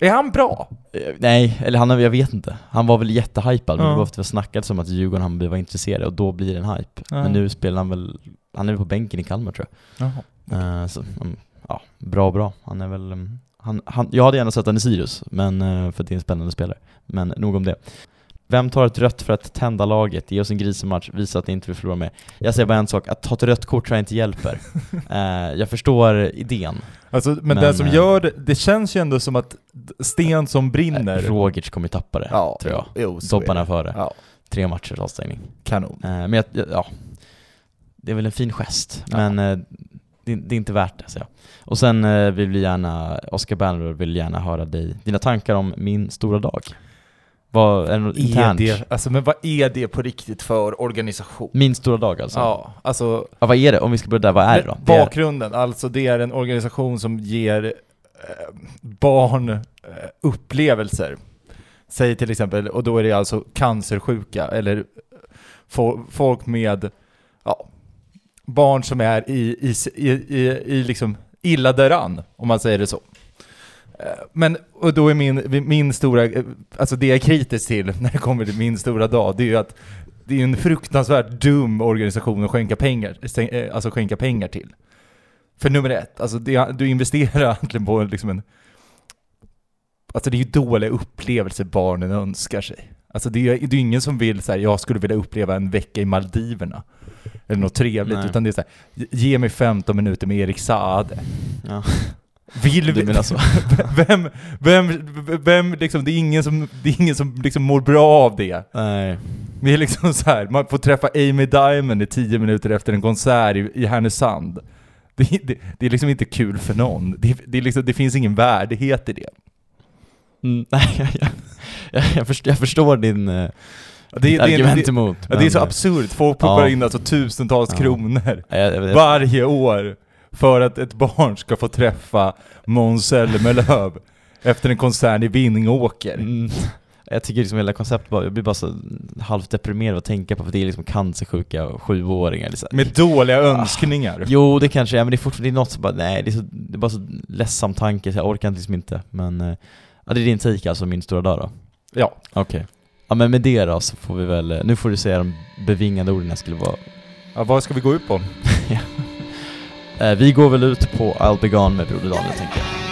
Är han bra? Eh, Nej, eller han, jag vet inte. Han var väl jättehypad, men det var för att var snackat som att Djurgården han var intresserade och då blir det en hype. Ja. Men nu spelar han väl, han är väl på bänken i Kalmar tror jag. Eh, så, mm, ja, bra bra. Han är väl, mm, han, han, jag hade gärna sett han i Sirius, men, för att det är en spännande spelare. Men nog om det. Vem tar ett rött för att tända laget? Ge oss en grisematch, visa att ni inte vill förlora med. Jag säger bara en sak, att ta ett rött kort tror jag inte hjälper. Eh, jag förstår idén. Alltså, men, Men, det som eh, gör det, det känns ju ändå som att sten som brinner. Eh, Rogic kommer tappa det, ja, tror jag. Jo, det. före. Ja, Tre matchers avstängning. kanon. Eh, men jag, jag- ja, det är väl en fin gest, Ja. men det, det är inte värt det. Så ja. Och sen vill vi gärna, Oskar Berner vill gärna höra dig, dina tankar om min stora dag. Vad, är det internt? det, alltså, men vad är det på riktigt för organisation? Min stora dag alltså? Ja, alltså Ja, vad är det? Om vi ska börja där, vad är det då? Bakgrunden, alltså det är en organisation som ger eh, barn eh, upplevelser. Säg till exempel, och då är det alltså cancersjuka eller fo- folk med, ja, barn som är i, i, i, i, i liksom illa däran, om man säger det så. Men, och då är min, min stora, alltså det jag är kritisk till när det kommer till min stora dag, det är ju att det är en fruktansvärt dum organisation att skänka pengar, eh, alltså skänka pengar till. För nummer ett, alltså det, du investerar egentligen på liksom en... Alltså det är ju dåliga upplevelser barnen önskar sig. Alltså det är ju ingen som vill säga jag skulle vilja uppleva en vecka i Maldiverna. Eller något trevligt, Nej. utan det är så här, ge mig 15 minuter med Erik Saade. ja, Vill vi, menar så? vem, vem, vem liksom, det är ingen som, det är ingen som liksom mår bra av det. Nej. Det är liksom så här, man får träffa Amy Diamond i 10 minuter efter en konsert i, i Härnösand. Det, det, det är liksom inte kul för någon. Det, det, är liksom, det finns ingen värdighet i det. Mm, nej, jag, jag, jag, förstår, jag förstår din eh, Det, det, det, argument det, emot. ja, det är så absurt, folk pumpar Ja. in alltså tusentals Ja. kronor varje år för att ett barn ska få träffa Måns Zelmerlöw efter en konsert i Vingåker. Mm. Jag tycker liksom hela konceptet bara, jag blir bara så halvt deprimerad att tänka på för det är liksom cancersjuka sjuåringar liksom. Med dåliga önskningar. Jo det kanske är, men det är fortfarande det är något som bara, nej det är, så, det är bara så ledsam tanke så jag orkar liksom inte. Men, eh, ja det är din take alltså, min stora dag då? Ja. Okej. Ja men med det då så får vi väl, eh, nu får du säga de bevingade orden jag skulle vara. ja. Vad ska vi gå ut på? Eh, vi går väl ut på I'll Be Gone med Broder Daniel tänker jag.